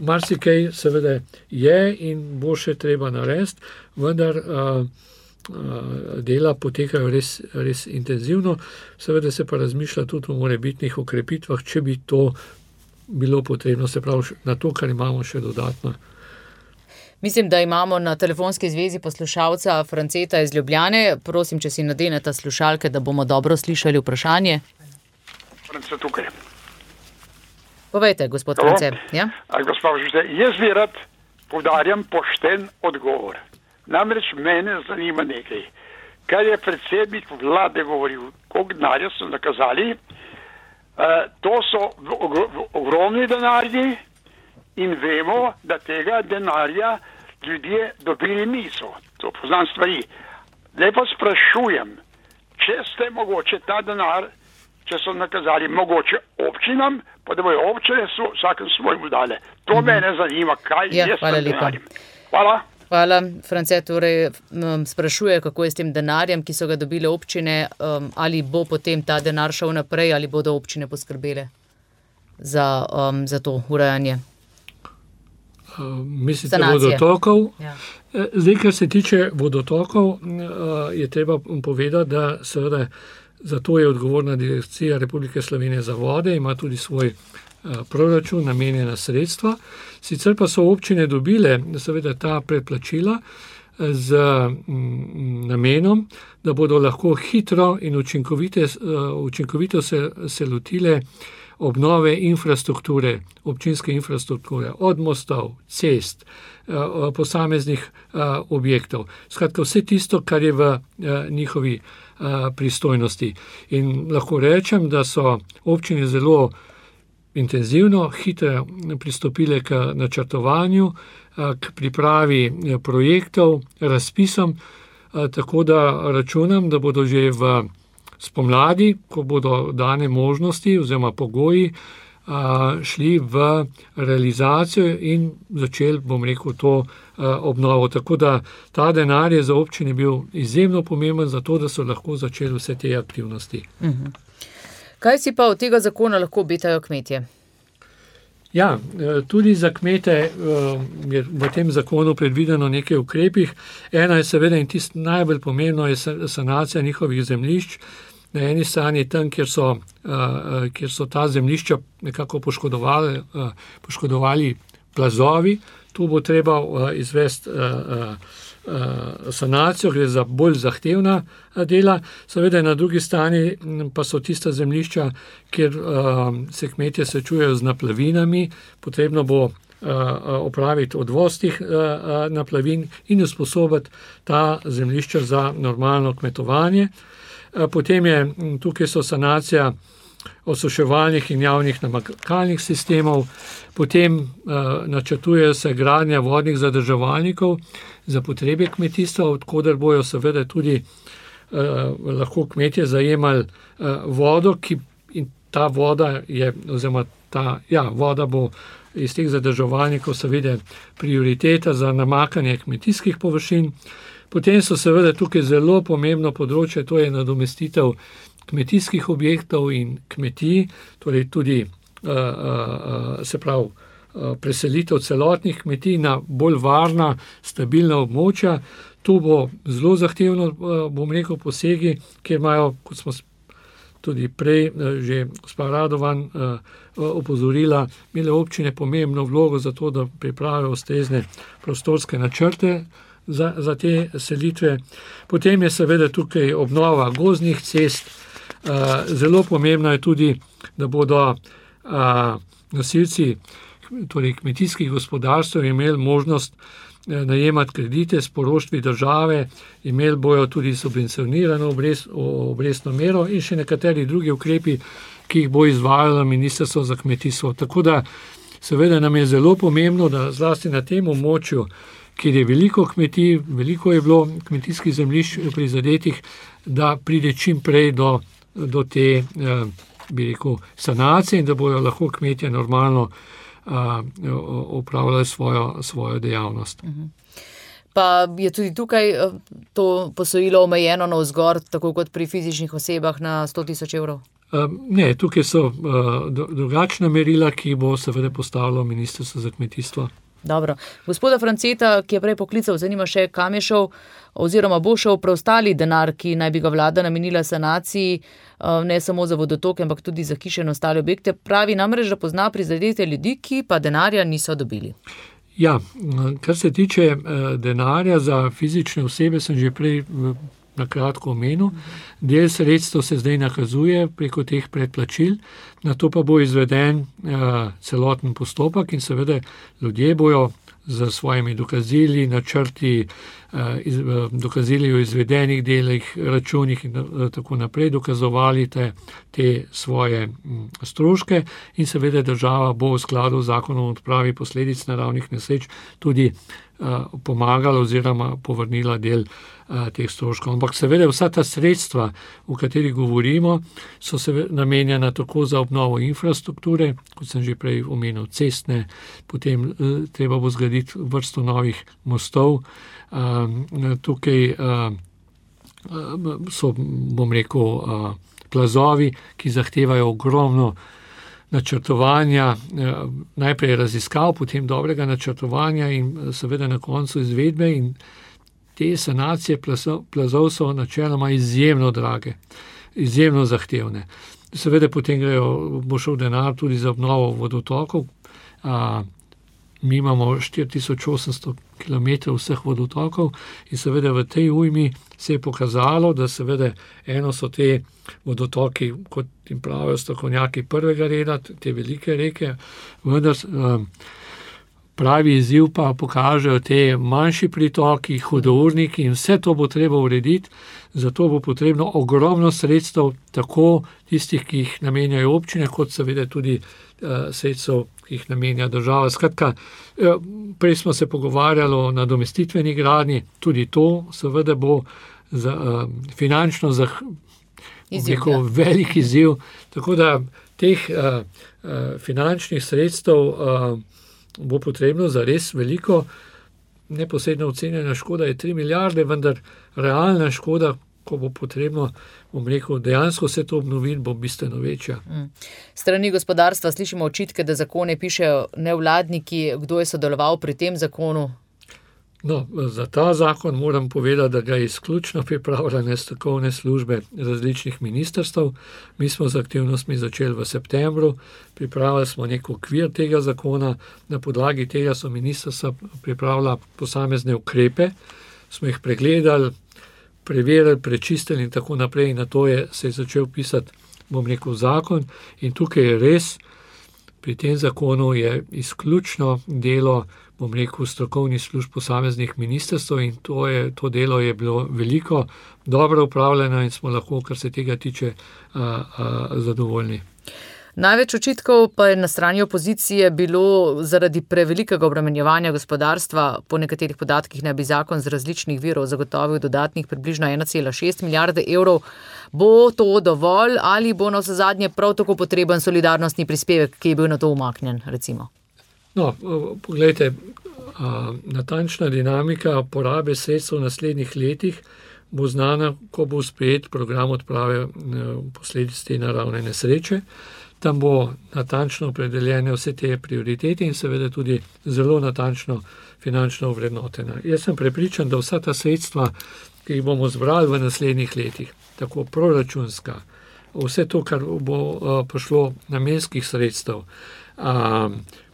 Marsikaj, seveda, je in bo še treba narediti, vendar uh, dela potekajo res, res intenzivno, seveda se pa razmišlja tudi o morebitnih ukrepitvah, če bi to bilo potrebno, se pravi na to, kar imamo še dodatno. Mislim, da imamo na telefonski zvezi poslušalca Franceta iz Ljubljane. Prosim, če si nadenete slušalke, da bomo dobro slišali vprašanje. France tukaj. Povejte, gospod France. Ja? Gospod, jaz bi rad podarjam pošten odgovor. Namreč mene zanima nekaj. Kar je predsednik vlade govoril, koliko denarja so nakazali, Uh, to so ogromni denarji in vemo, da tega denarja ljudje dobili niso. To poznam stvari. Pa sprašujem, če ste mogoče ta denar, če so nakazali mogoče občinam, pa da bojo občine vsakem svojemu dale. To mm -hmm. mene zanima, kaj ja, je s tem denarjem. Hvala. Hvala. France torej um, sprašuje, kako je s tem denarjem, ki so ga dobile občine, um, ali bo potem ta denar šel naprej, ali bodo občine poskrbele za, um, za to urejanje. Uh, mislite, vodotokov? Ja. Eh, zdaj, kar se tiče vodotokov, uh, je treba povedati, da seveda za to je odgovorna direkcija Republike Slovenije za vode, ima tudi svoj proračun, namenjena sredstva. Sicer pa so občine dobile seveda ta predplačila z mm, namenom, da bodo lahko hitro in učinkovito se, se lotile obnove infrastrukture, občinske infrastrukture, od mostov, cest, eh, posameznih eh, objektov. Skratka, vse tisto, kar je v eh, njihovi pristojnosti. In lahko rečem, da so občine zelo intenzivno, hitro pristopile k načrtovanju, k pripravi projektov, razpisom, tako da računam, da bodo že v spomladi, ko bodo dane možnosti oziroma pogoji, šli v realizacijo in začeli, bom rekel, to obnovo. Tako da ta denar je za občine bil izjemno pomemben, zato da so lahko začeli vse te aktivnosti. Mhm. Kaj si pa od tega zakona lahko obetajo kmetje? Ja, e, tudi za kmete e, je v tem zakonu predvideno nekaj ukrepih. Ena je seveda in tisto najbolj pomembno je sanacija njihovih zemljišč. Na eni strani tam, kjer so, e, kjer so ta zemljišča nekako poškodovali, poškodovali plazovi, tu bo treba izvesti sanacijo, gre za bolj zahtevna dela. Seveda na drugi strani pa so tista zemljišča, kjer se kmetje srečujejo z naplavinami, potrebno bo opraviti odvoz teh naplavin in usposobiti ta zemljišča za normalno kmetovanje. Potem je tukaj so sanacija osuševalnih in javnih namakalnih sistemov, potem uh, načrtuje se gradnja vodnih zadrževalnikov za potrebe kmetijstva, odkuder bojo seveda tudi uh, lahko kmetje zajemali uh, vodo, ki in ta voda je, oziroma ta ja, voda bo iz teh zadrževalnikov seveda prioriteta za namakanje kmetijskih površin. Potem so seveda tukaj zelo pomembno področje, to je nadomestitev kmetijskih objektov in kmetij, torej tudi uh, uh, se pravi. Preselitev celotnih kmetij na bolj varna, stabilna območja. Tu bo zelo zahtevno, bom rekel, posegi, ker imajo, kot smo tudi prej že gospa Radovan opozorila, imele občine pomembno vlogo za to, da pripravijo ustrezne prostorske načrte za, za te selitve. Potem je seveda tukaj obnova gozdnih cest, Eh, zelo pomembno je tudi, da bodo eh, nosilci torej kmetijskih gospodarstv imeli možnost eh, najemati kredite s poroštvi države, imeli bojo tudi subvencionirano obrestno mero in še nekateri drugi ukrepi, ki jih bo izvajalo Ministrstvo za kmetijstvo. Tako da seveda nam je zelo pomembno, da zlasti na tem območju, kjer je veliko kmetij, veliko je bilo kmetijskih zemljišč prizadetih, da pride čim prej do do te eh, rekel, sanacije in da bodo lahko kmetje normalno upravljali eh, svojo, svojo dejavnost. Mhm. Pa je tudi tukaj eh, to posojilo omejeno na vzgor, tako kot pri fizičnih osebah na 100 tisoč evrov? Ne, tukaj so drugačna merila, ki bo seveda postavilo Ministrstvo za kmetijstvo. Dobro. Gospoda Franceta, ki je prej poklical, zanima še, kam je šel oziroma bo šel preostali denar, ki naj bi ga vlada namenila sanaciji, eh, ne samo za vodotoke, ampak tudi za hiše in ostale objekte. Pravi namreč, da pozna prizadete ljudi, ki pa denarja niso dobili. Ja, kar se tiče eh, denarja za fizične osebe, sem že prej na kratko omenil. Del sredstev se zdaj nakazuje preko teh predplačil, na to pa bo izveden uh, celoten postopek in seveda ljudje bojo z svojimi dokazili, načrti, iz, dokazili o izvedenih delih, računih in tako naprej, dokazovali te, te svoje stroške, in seveda država bo v skladu z zakonom o odpravi posledic naravnih nesreč tudi pomagala oziroma povrnila del teh stroškov. Ampak seveda vsa ta sredstva, o katerih govorimo, so se namenjena tako za obnovo infrastrukture, kot sem že prej omenil, cestne, potem treba bo zgraditi vrsto novih mostov. Tukaj so, bom rekel, plazovi, ki zahtevajo ogromno načrtovanja, najprej raziskav, potem dobrega načrtovanja in seveda na koncu izvedbe in te sanacije plazov so načeloma izjemno drage, izjemno zahtevne. Seveda potem grejo, bo šel denar tudi za obnovo vodotokov. Mi imamo 4800 km vseh vodotokov in seveda v tej ujmi se je pokazalo, da seveda eno so te vodotoki, kot jim pravijo strokovnjaki prvega reda, te velike reke, vendar pravi izziv pa pokažejo te manjši pritoki, hudourniki in vse to bo treba urediti, zato bo potrebno ogromno sredstev, tako tistih, ki jih namenjajo občine, kot seveda tudi sredstev, ki jih namenja država. Skratka, prej smo se pogovarjali o nadomestitveni gradnji, tudi to seveda bo za finančno rekel, velik izziv, tako da teh finančnih sredstev bo potrebno za res veliko. Neposredno ocenjena škoda je tri milijarde, vendar realna škoda, ko bo potrebno, bom rekel, dejansko vse to obnoviti, bo bistveno večja. Strani gospodarstva slišimo očitke, da zakone pišejo nevladniki. Kdo je sodeloval pri tem zakonu? No, za ta zakon moram povedati, da ga izključno pripravljajo strokovne službe različnih ministrstev. Mi smo z aktivnostmi začeli v septembru, pripravili smo neki okvir tega zakona, na podlagi tega so ministrstva pripravila posamezne ukrepe, smo jih pregledali, preverili, prečistili in tako naprej, in nato je se je začel pisati, bom rekel, zakon. In tukaj je res, pri tem zakonu je izključno delo, bom rekel, strokovnih služb posameznih ministrstev, in to je, to delo je bilo veliko, dobro opravljeno in smo lahko, kar se tega tiče, zadovoljni. Največ očitkov pa je na strani opozicije bilo zaradi prevelikega obremenjevanja gospodarstva. Po nekaterih podatkih naj bi zakon z različnih virov zagotovil dodatnih približno ena cela šest milijarde evrov. Bo to dovolj ali bo navsezadnje prav tako potreben solidarnostni prispevek, ki je bil nato umaknjen, recimo? No, poglejte, natančna dinamika porabe sredstev v naslednjih letih bo znana, ko bo sprejet program odprave posledic te naravne nesreče. Tam bo natančno opredeljene vse te prioritete in seveda tudi zelo natančno finančno ovrednotena. Jaz sem prepričan, da vsa ta sredstva, ki jih bomo zbrali v naslednjih letih, tako proračunska, vse to, kar bo prišlo namenskih sredstev,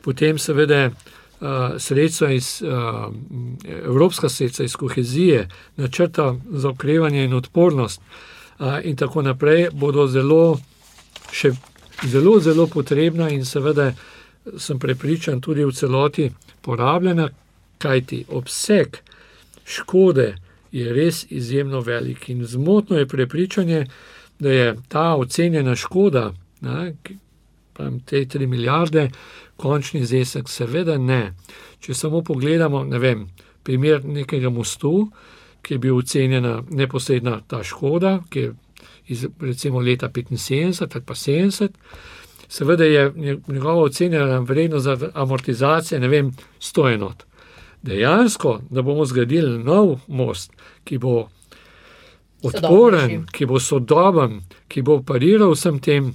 potem seveda sredstva iz, evropska sredstva iz kohezije, načrta za okrevanje in odpornost, in tako naprej, bodo zelo še zelo, zelo potrebna in seveda sem prepričan, tudi v celoti porabljena, kajti obseg škode je res izjemno velik. In zmotno je prepričanje, da je ta ocenjena škoda, ne, te tri milijarde, končni znesek, seveda ne. Če samo pogledamo, ne vem, primer nekega mostu, ki je bil ocenjena neposredna ta škoda, ki je iz recimo leta petinsedemdeset ali pa sedemdeset, seveda je njegova ocenjena vrednost za amortizacije, ne vem, sto enot. Dejansko, da bomo zgradili nov most, ki bo odporen, ki bo sodoben, ki bo pariral vsem tem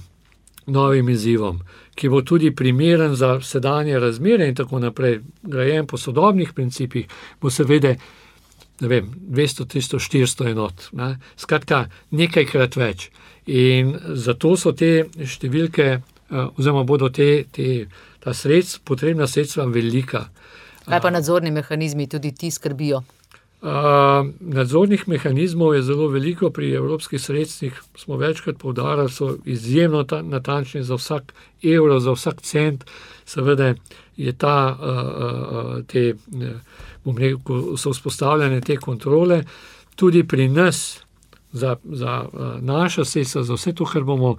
novim izzivom, ki bo tudi primeren za sedanje razmere in tako naprej, grajen po sodobnih principih, bo seveda, ne vem, dvesto, tristo, štiristo enot, ne. Skratka, nekajkrat več. In zato so te številke, oziroma bodo te, te, ta potrebna sredstva velika. Kaj pa nadzorni mehanizmi, tudi ti skrbijo? nadzornih mehanizmov je zelo veliko, pri evropskih sredstvih smo večkrat povdarjali, so izjemno ta, natančni za vsak evro, za vsak cent. Seveda je ta, te, bom rekel, so vzpostavljene te kontrole, tudi pri nas, za, za naša sredstva, za vse to, kar bomo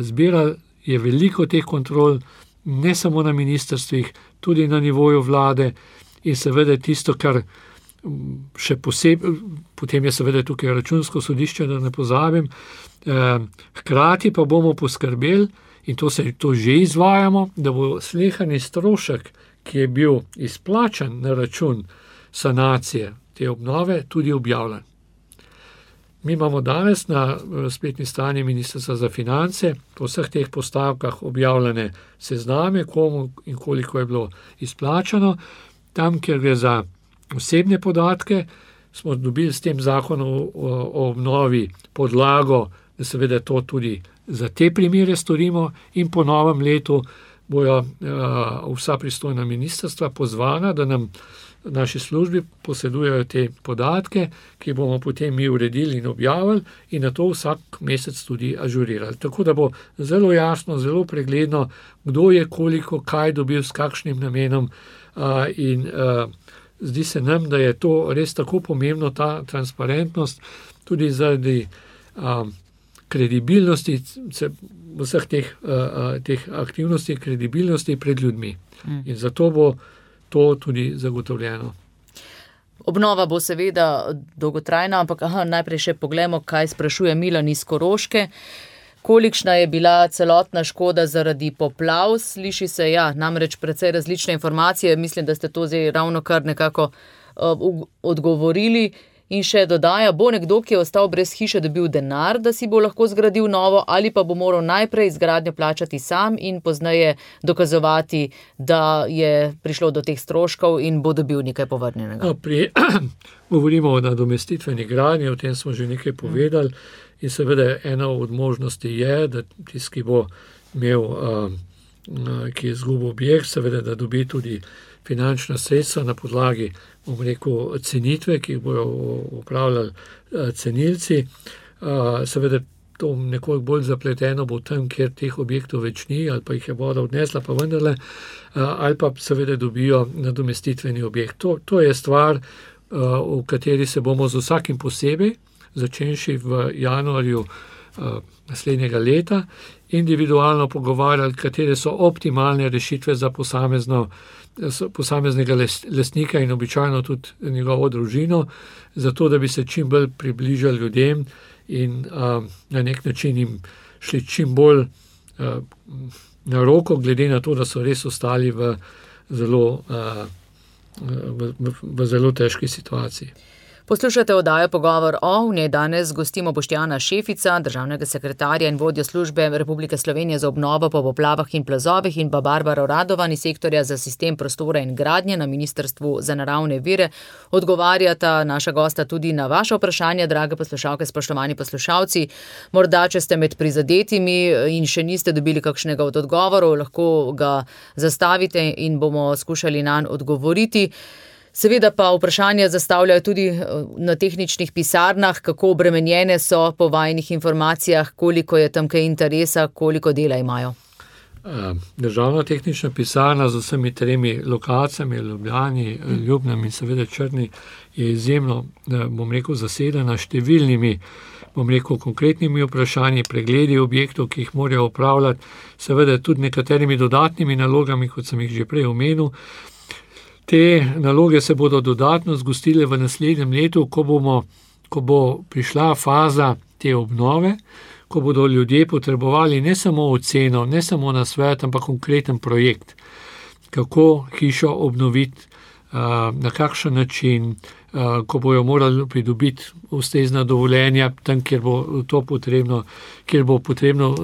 zbirali, je veliko teh kontrol, ne samo na ministrstvih, tudi na nivoju vlade in seveda tisto, kar še posebej, potem je seveda tukaj računsko sodišče, da ne pozabim. Eh, hkrati pa bomo poskrbeli, in to se to že izvajamo, da bo slehani strošek, ki je bil izplačan na račun sanacije te obnove, tudi objavljen. Mi imamo danes na eh, spletni strani Ministrstva za finance po vseh teh postavkah objavljene sezname, komu in koliko je bilo izplačano. Tam, kjer gre za osebne podatke, smo dobili s tem zakonom o, o obnovi podlago, da seveda to tudi za te primere storimo, in po novem letu bojo uh, vsa pristojna ministrstva pozvana, da nam naši službi posedujejo te podatke, ki bomo potem mi uredili in objavili, in na to vsak mesec tudi ažurirali. Tako da bo zelo jasno, zelo pregledno, kdo je koliko, kaj dobil, s kakšnim namenom. Uh, in uh, zdi se nam, da je to res tako pomembno, ta transparentnost, tudi zaradi um, kredibilnosti vseh teh, uh, teh aktivnosti, kredibilnosti pred ljudmi. Mm. In zato bo to tudi zagotovljeno. Obnova bo seveda dolgotrajna, ampak aha, najprej še pogledamo, kaj sprašuje Milan iz Koroške. Kolikšna je bila celotna škoda zaradi poplav? Sliši se, ja, namreč precej različne informacije. Mislim, da ste to zdaj ravno kar nekako uh, odgovorili. In še dodaja, bo nekdo, ki je ostal brez hiše, dobil denar, da si bo lahko zgradil novo, ali pa bo moral najprej izgradnjo plačati sam in pozneje dokazovati, da je prišlo do teh stroškov in bo dobil nekaj povrnjenega. No, pri, govorimo o nadomestitveni gradnji, o tem smo že nekaj povedali. In seveda ena od možnosti je, da tisti, ki bo imel, ki je izgubil objekt, seveda, da dobi tudi finančna sredstva na podlagi bom rekel, cenitve, ki jih bodo upravljali eh, cenilci. Eh, seveda, to nekoliko bolj zapleteno bo tam, kjer teh objektov več ni, ali pa jih je voda odnesla, pa vendarle, eh, ali pa seveda dobijo nadomestitveni objekt. To, to je stvar, v kateri se bomo z vsakim posebej, začenši v januarju naslednjega leta, individualno pogovarjali, katere so optimalne rešitve za posamezno posameznega lastnika in običajno tudi njegovo družino, zato da bi se čim bolj približali ljudem in a, na nek način jim šli čim bolj a, na roko, glede na to, da so res ostali v zelo, a, v, v, v zelo težki situaciji. Poslušate oddajo Pogovor o, v njej danes gostimo Boštjana Šefica, državnega sekretarja in vodjo službe Republike Slovenije za obnovo po poplavah in plazovih in pa Barbara Radovan iz sektorja za sistem prostora in gradnje na Ministrstvu za naravne vire. Odgovarjata naša gosta tudi na vaše vprašanje, drage poslušalke, spoštovani poslušalci. Morda, če ste med prizadetimi in še niste dobili kakšnega od odgovorov, lahko ga zastavite in bomo skušali na nj odgovoriti. Seveda pa vprašanja zastavljajo tudi eh, na tehničnih pisarnah, kako obremenjene so po vajnih informacijah, koliko je tam kaj interesa, koliko dela imajo. Eh, državna tehnična pisarna z vsemi tremi lokacijami, Ljubljani, Ljubnem in seveda Črni, je izjemno, eh, bom rekel, zasedena številnimi, bom rekel, konkretnimi vprašanji, pregledi objektov, ki jih morajo upravljati, seveda tudi nekaterimi dodatnimi nalogami, kot sem jih že prej omenil. Te naloge se bodo dodatno zgostile v naslednjem letu, ko, bomo, ko bo prišla faza te obnove, ko bodo ljudje potrebovali ne samo oceno, ne samo na svet, ampak konkreten projekt, kako hišo obnoviti, na kakšen način, ko bojo morali pridobiti ustrezna dovoljenja, tam, kjer bo to potrebno, kjer bo potrebno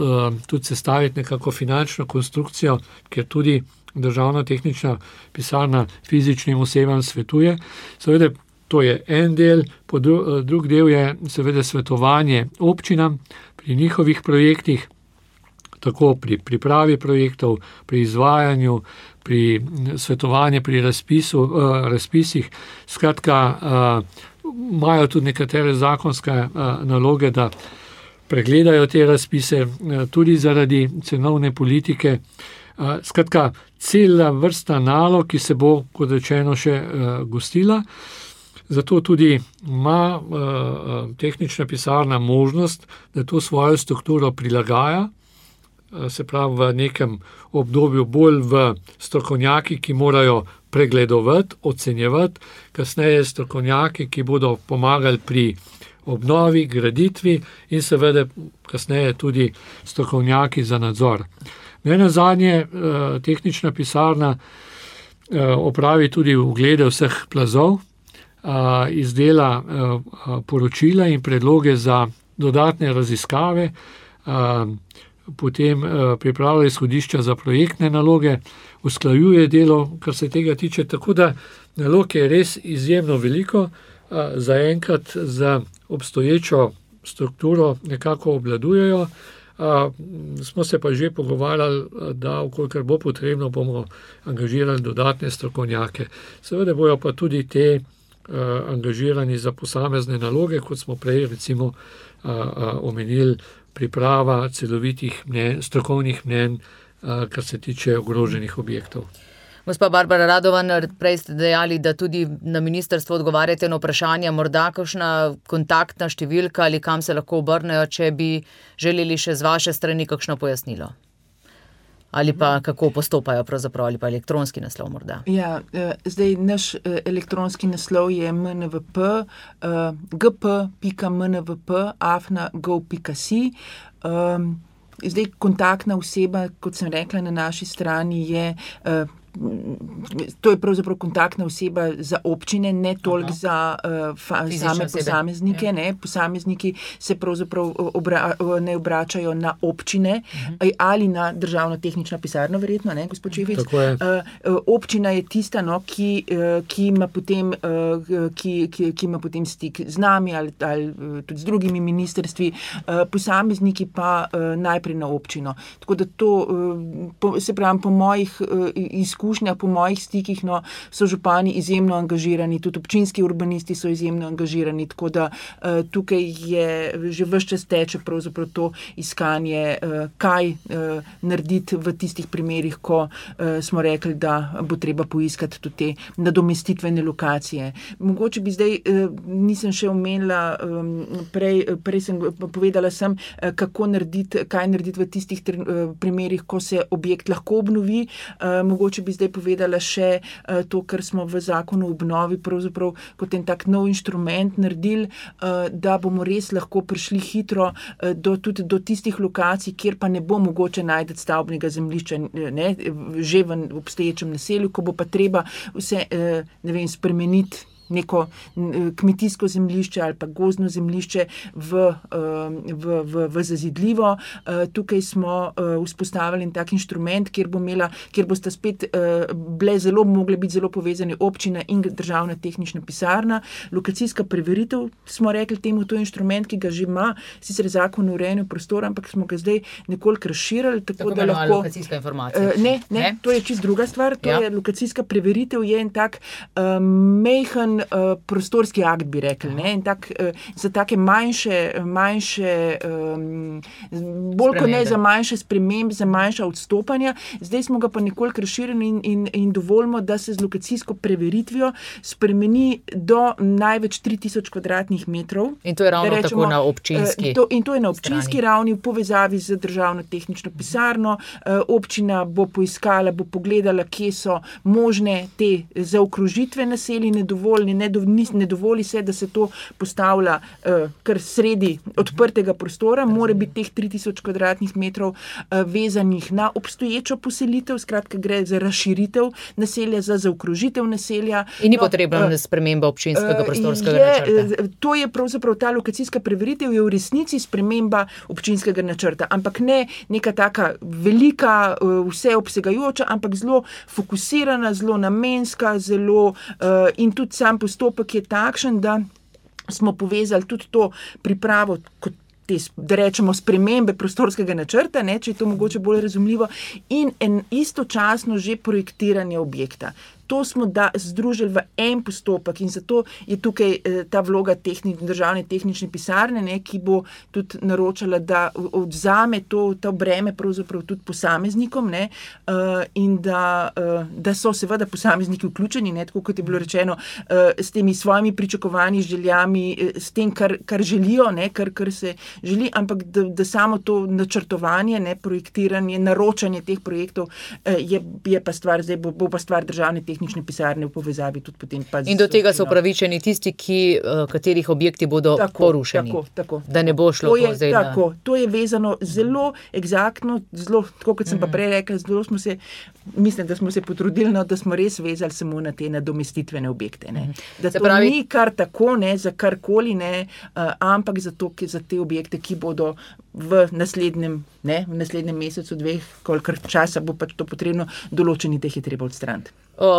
tudi sestaviti nekako finančno konstrukcijo, ker tudi državna tehnična pisarna fizičnim osebam svetuje. Seveda, to je en del, dru, drug del je seveda svetovanje občinam pri njihovih projektih. tako pri pripravi projektov, pri izvajanju, pri svetovanju, pri razpisu, razpisih. Skratka, imajo tudi nekatere zakonske naloge, da pregledajo te razpise, tudi zaradi cenovne politike. Skratka, cela vrsta nalog, ki se bo, kot rečeno, še gostila. Zato tudi ima tehnična pisarna možnost, da to svojo strukturo prilagaja, se pravi, v nekem obdobju bolj v strokovnjaki, ki morajo pregledovati, ocenjevati, kasneje strokovnjaki, ki bodo pomagali pri obnovi, graditvi in seveda kasneje tudi strokovnjaki za nadzor. Ne nazadnje, tehnična pisarna opravi tudi oglede vseh plazov, izdela poročila in predloge za dodatne raziskave, potem pripravlja izhodišča za projektne naloge, usklajuje delo, kar se tega tiče, tako da nalog je res izjemno veliko, zaenkrat z obstoječo strukturo nekako obvladujejo. Smo se pa že pogovarjali, da v kolikor bo potrebno, bomo angažirali dodatne strokovnjake. Seveda bojo pa tudi ti, angažirani za posamezne naloge, kot smo prej recimo, omenili, priprava celovitih mnenj, strokovnih mnenj, kar se tiče ogroženih objektov. Gospa Barbara Radovan, prej ste dejali, da tudi na ministrstvu odgovarjate na vprašanja, morda kakšna kontaktna številka, ali kam se lahko obrnejo, če bi želeli še z vaše strani kakšno pojasnilo? Ali pa kako postopajo ali pa elektronski naslov morda. Ja, zdaj naš, elektronski naslov je mnvp, gp pika mnvp afna gov pika si. zdaj kontaktna oseba, kot sem rekla, na naši strani je, to je pravzaprav kontaktna oseba za občine, ne toliko za, same posameznike, ne, posamezniki se pravzaprav naj obračajo na občine, ali na Državno tehnično pisarno verjetno, ne, gospod? Tako je. občina je tista, no, ki, ki ima potem, ki, ki, ki ima potem stik z nami ali, ali tudi z drugimi ministrstvi, posamezniki pa, najprej na občino. Tako da to, saj pravim, po mojih, izkušnjah, po mojih stikih, no, so župani izjemno angažirani, tudi občinski urbanisti so izjemno angažirani, tako da, tukaj je, že ves čas teče pravzaprav to iskanje, kaj, narediti v tistih primerih, ko, smo rekli, da bo treba poiskati tudi te nadomestitvene lokacije. Mogoče bi zdaj, nisem še omenila, prej, prej sem povedala sem, kako narediti, kaj narediti v tistih primerih, ko se objekt lahko obnovi, mogoče bi zdaj povedala še, to, kar smo v zakonu o obnovi kot en tak nov inštrument naredili, da bomo res lahko prišli hitro, do tudi do tistih lokacij, kjer pa ne bo mogoče najti stavbnega zemljišča, ne, že v obstoječem naselju, ko bo pa treba vse, ne vem, spremeniti neko, kmetijsko zemljišče ali pa gozdno zemljišče v, v, v, v zazidljivo. tukaj smo, vzpostavili en tak inštrument, kjer bo imela, kjer bosta spet, bile zelo, mogle biti zelo povezane občina in Državna tehnična pisarna. Lokacijska preveritev, smo rekli temu, to je inštrument, ki ga že ima sicer Zakon o urejanju prostora, ampak smo ga zdaj nekoliko razširili, tako da lahko... Tako lokacijska informacija. ne, ne, to je čisto druga stvar, to je lokacijska preveritev, je en tak, majhen, prostorski akt, bi rekli, ne, en tak, za take manjše, manjše, bolj kot ne za manjše spremembe, za manjša odstopanja. Zdaj smo ga pa nekoliko razširili in, in, in dovolimo, da se z lokacijsko preveritvijo spremeni do največ tri tisoč kvadratnih metrov. In to je ravno Da tako rečemo, na občinski to, in to je na občinski strani. ravni, v povezavi z Državno tehnično pisarno, občina bo poiskala, bo pogledala, kje so možne te zaokrožitve naselij, ne dovoli, ne ne dovoli se, da se to postavlja, kar sredi odprtega prostora, mora biti teh tri tisoč kvadratnih metrov, vezanih na obstoječo poselitev, skratka, gre za razširitev naselja, za zaokrožitev naselja. In ni No, potrebna sprememba občinskega prostorskega je, načrta. to je pravzaprav ta lokacijska preveritev je v resnici sprememba občinskega načrta, ampak ne neka taka velika, vseobsegajoča, ampak zelo fokusirana, zelo namenska, zelo, in tudi sam postopek je takšen, da smo povezali tudi to pripravo kot te, da rečemo, spremembe prostorskega načrta, ne, če je to mogoče bolj razumljivo, in en, istočasno že projektiranje objekta to smo da, združili v en postopek in zato je tukaj eh, ta vloga tehni, državne tehnične pisarne, ne, ki bo tudi naročala, da odzame to, to breme tudi posameznikom ne, uh, in da, uh, da so seveda posamezniki vključeni, ne, tako kot je bilo rečeno, uh, s temi svojimi pričakovanji, željami, s tem, kar, kar želijo, ne, kar, kar se želi, ampak da, da samo to načrtovanje, ne, projektiranje, naročanje teh projektov uh, je, je pa stvar, zdaj bo, bo pa stvar državne tehnične tehnične pisarne v povezavi tudi potem. In do tega so upravičeni tisti, ki, uh, katerih objekti bodo tako, porušeni. Tako, tako. Da ne bo šlo to je, zdaj. Tako, to je vezano zelo eksaktno, zelo, tako kot sem mm. pa mhm. prej rekel, zelo smo se, mislim, da smo se potrudili, no, da smo res vezali samo na te nadomestitvene objekte. Mm. Da to pravi, ni kar tako, ne, za karkoli, ne, uh, ampak za, to, ki, za te objekte, ki bodo v naslednjem, ne, v naslednjem mesecu, dveh, kolikor časa bo pač to potrebno, določeni teh je treba odstraniti.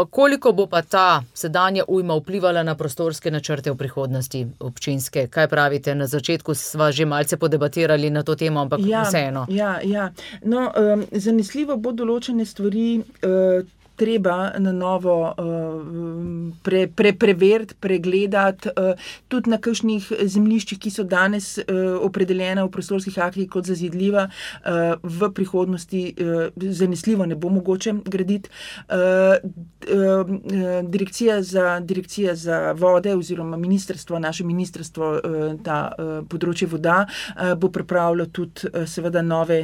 Koliko bo pa ta sedanja ujma vplivala na prostorske načrte v prihodnosti občinske? Kaj pravite? Na začetku smo že malce podebatirali na to temo, ampak ja, vseeno. Ja, ja. No, um, zanesljivo bo določene stvari. Uh, treba na novo uh, pre, pre, preveriti, pregledati, uh, tudi na kakšnih zemljiščih, ki so danes uh, opredeljena v prostorskih aktih kot zazidljiva, v prihodnosti zanesljivo ne bo mogoče graditi. Direkcija, za, direkcija za vode oziroma ministrstvo, naše ministrstvo, ta področje voda, bo pripravilo tudi seveda nove,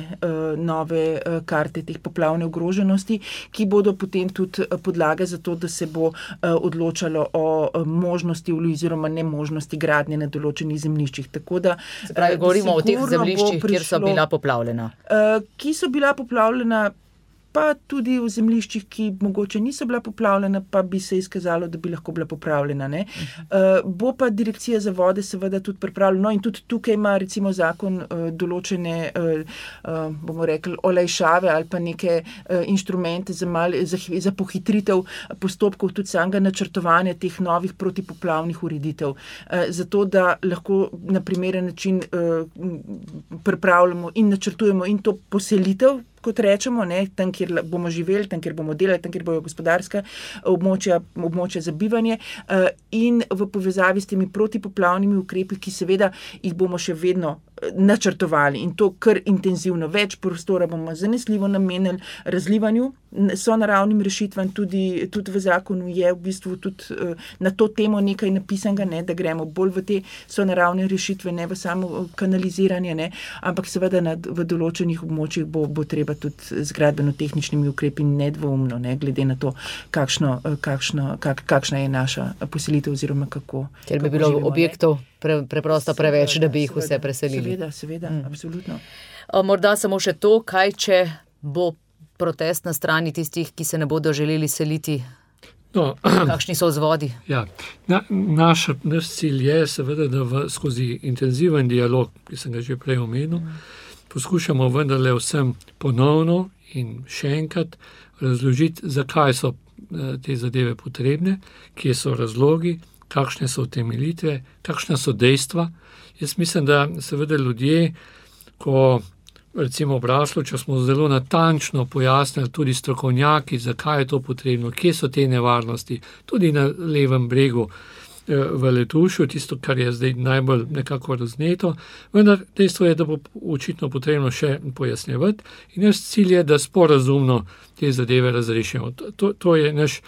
nove karte teh poplavne ogroženosti, ki bodo potem potem tudi eh, podlaga za to, da se bo eh, odločalo o eh, možnosti oziroma nemožnosti gradnje na določenih zemljiščih. Da, pravi, govorimo o teh zemljiščih, prišlo, kjer so bila poplavljena. Ki so bila poplavljena pa tudi v zemljiščih, ki mogoče niso bila poplavljena, pa bi se izkazalo, da bi lahko bila poplavljena. Uh, bo pa direkcija za vode seveda tudi pripravljena. No, in tudi tukaj ima recimo zakon uh, določene, uh, uh, bomo rekli, olajšave ali pa neke uh, inštrumente za, mal, za, za pohitritev postopkov, tudi samega načrtovanja teh novih protipoplavnih ureditev. Uh, zato, da lahko na primeren način uh, pripravljamo in načrtujemo in to poselitev kot rečemo, ne, tam, kjer bomo živeli, tam, kjer bomo delali, tam, kjer bojo gospodarska območja, območja za bivanje, uh, in v povezavi s temi protipoplavnimi ukrepi, ki seveda jih bomo še vedno načrtovali in to kar intenzivno. Več prostora bomo zanesljivo namenili razlivanju, so naravnim rešitvam, tudi, tudi v zakonu je v bistvu tudi uh, na to temo nekaj napisanega, ne, da gremo bolj v te so naravne rešitve, ne v samo eh, kanaliziranje, ne, ampak seveda na, v določenih območjih bo, bo treba tudi z gradbeno-tehničnimi ukrepi nedvoumno, ne, glede na to, kakšno, eh, kakšno, kak, kakšna je naša poselitev oziroma kako. Ker bi bilo živimo, objektov. Ne pre, preprosto preveč, da bi jih vse preselili. Seveda, seveda, mm. absolutno. Morda samo še to, kaj če bo protest na strani tistih, ki se ne bodo želeli seliti. No, Kakšni so vzvodi? Ja, na, naš, naš cilj je, seveda, da v, skozi intenziven dialog, ki sem ga že prej omenil, mm. poskušamo vendarle vsem ponovno in še enkrat razložiti, zakaj so eh, te zadeve potrebne, kje so razlogi, kakšne so utemeljitve, kakšne so dejstva. Jaz mislim, da seveda ljudje, ko recimo obraslo, če smo zelo natančno pojasnili, tudi strokovnjaki, zakaj je to potrebno, kje so te nevarnosti, tudi na levem bregu. Eh, v Letušu, tisto, kar je zdaj najbolj nekako razneto, vendar dejstvo je, da bo očitno potrebno še pojasnjevati, in naš cilj je, da sporazumno te zadeve razrešimo. To, to je naš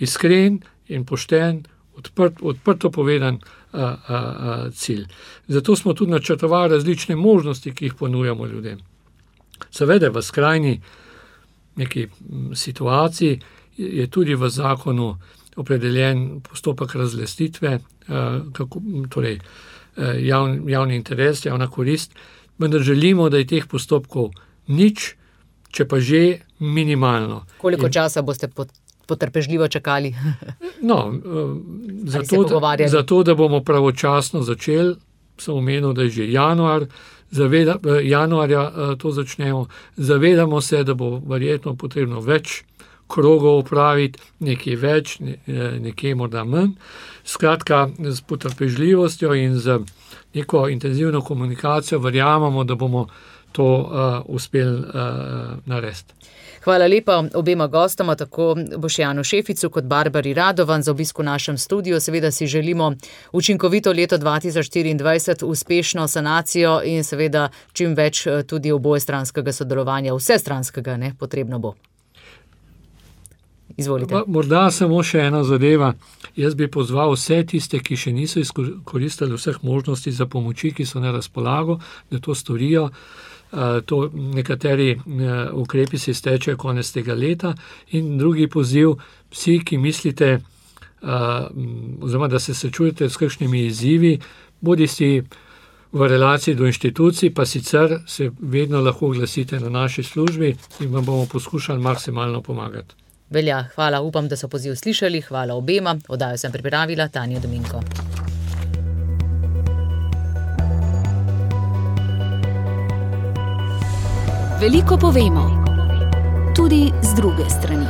iskren in pošten odprt, odprto povedan a, a, a, cilj. Zato smo tudi načrtovali različne možnosti, ki jih ponujamo ljudem. Seveda, v skrajni neki situaciji je tudi v zakonu opredeljen postopek razlastitve, kako, torej javni, javni interes, javna korist, vendar želimo, da je teh postopkov nič, če pa že minimalno. Koliko In, časa boste potrebovali? Potrpežljivo čakali. no, uh, zato, da, zato, da bomo pravočasno začeli, sem omenil, da je že januar, zaveda, uh, januarja uh, to začnemo. Zavedamo se, da bo verjetno potrebno več krogov opraviti, nekaj več, nekaj morda manj. Skratka, s potrpežljivostjo in z neko intenzivno komunikacijo verjamemo, da bomo to uh, uspeli uh, narediti. Hvala lepa obema gostoma, tako Bošjanu Šeficu kot Barbari Radovan za obisk v našem studiu. Seveda si želimo učinkovito leto 2024, uspešno sanacijo in seveda čim več tudi oboje stranskega sodelovanja, vse stranskega, ne potrebno bo. Izvolite. Morda samo še ena zadeva. Jaz bi pozval vse tiste, ki še niso izkoristili vseh možnosti za pomoči, ki so na razpolago, da to storijo. To nekateri ukrepi se iztečejo konec tega leta, in drugi poziv, vsi, ki mislite, oziroma da se srečujete s kakšnimi izzivi, bodi si v relaciji do inštitucij, pa sicer se vedno lahko oglasite na naši službi in vam bomo poskušali maksimalno pomagati. Velja, hvala, upam, da so poziv slišali. Hvala obema. Oddajo sem pripravila Tanja Dominko. Veliko povemo, tudi z druge strani.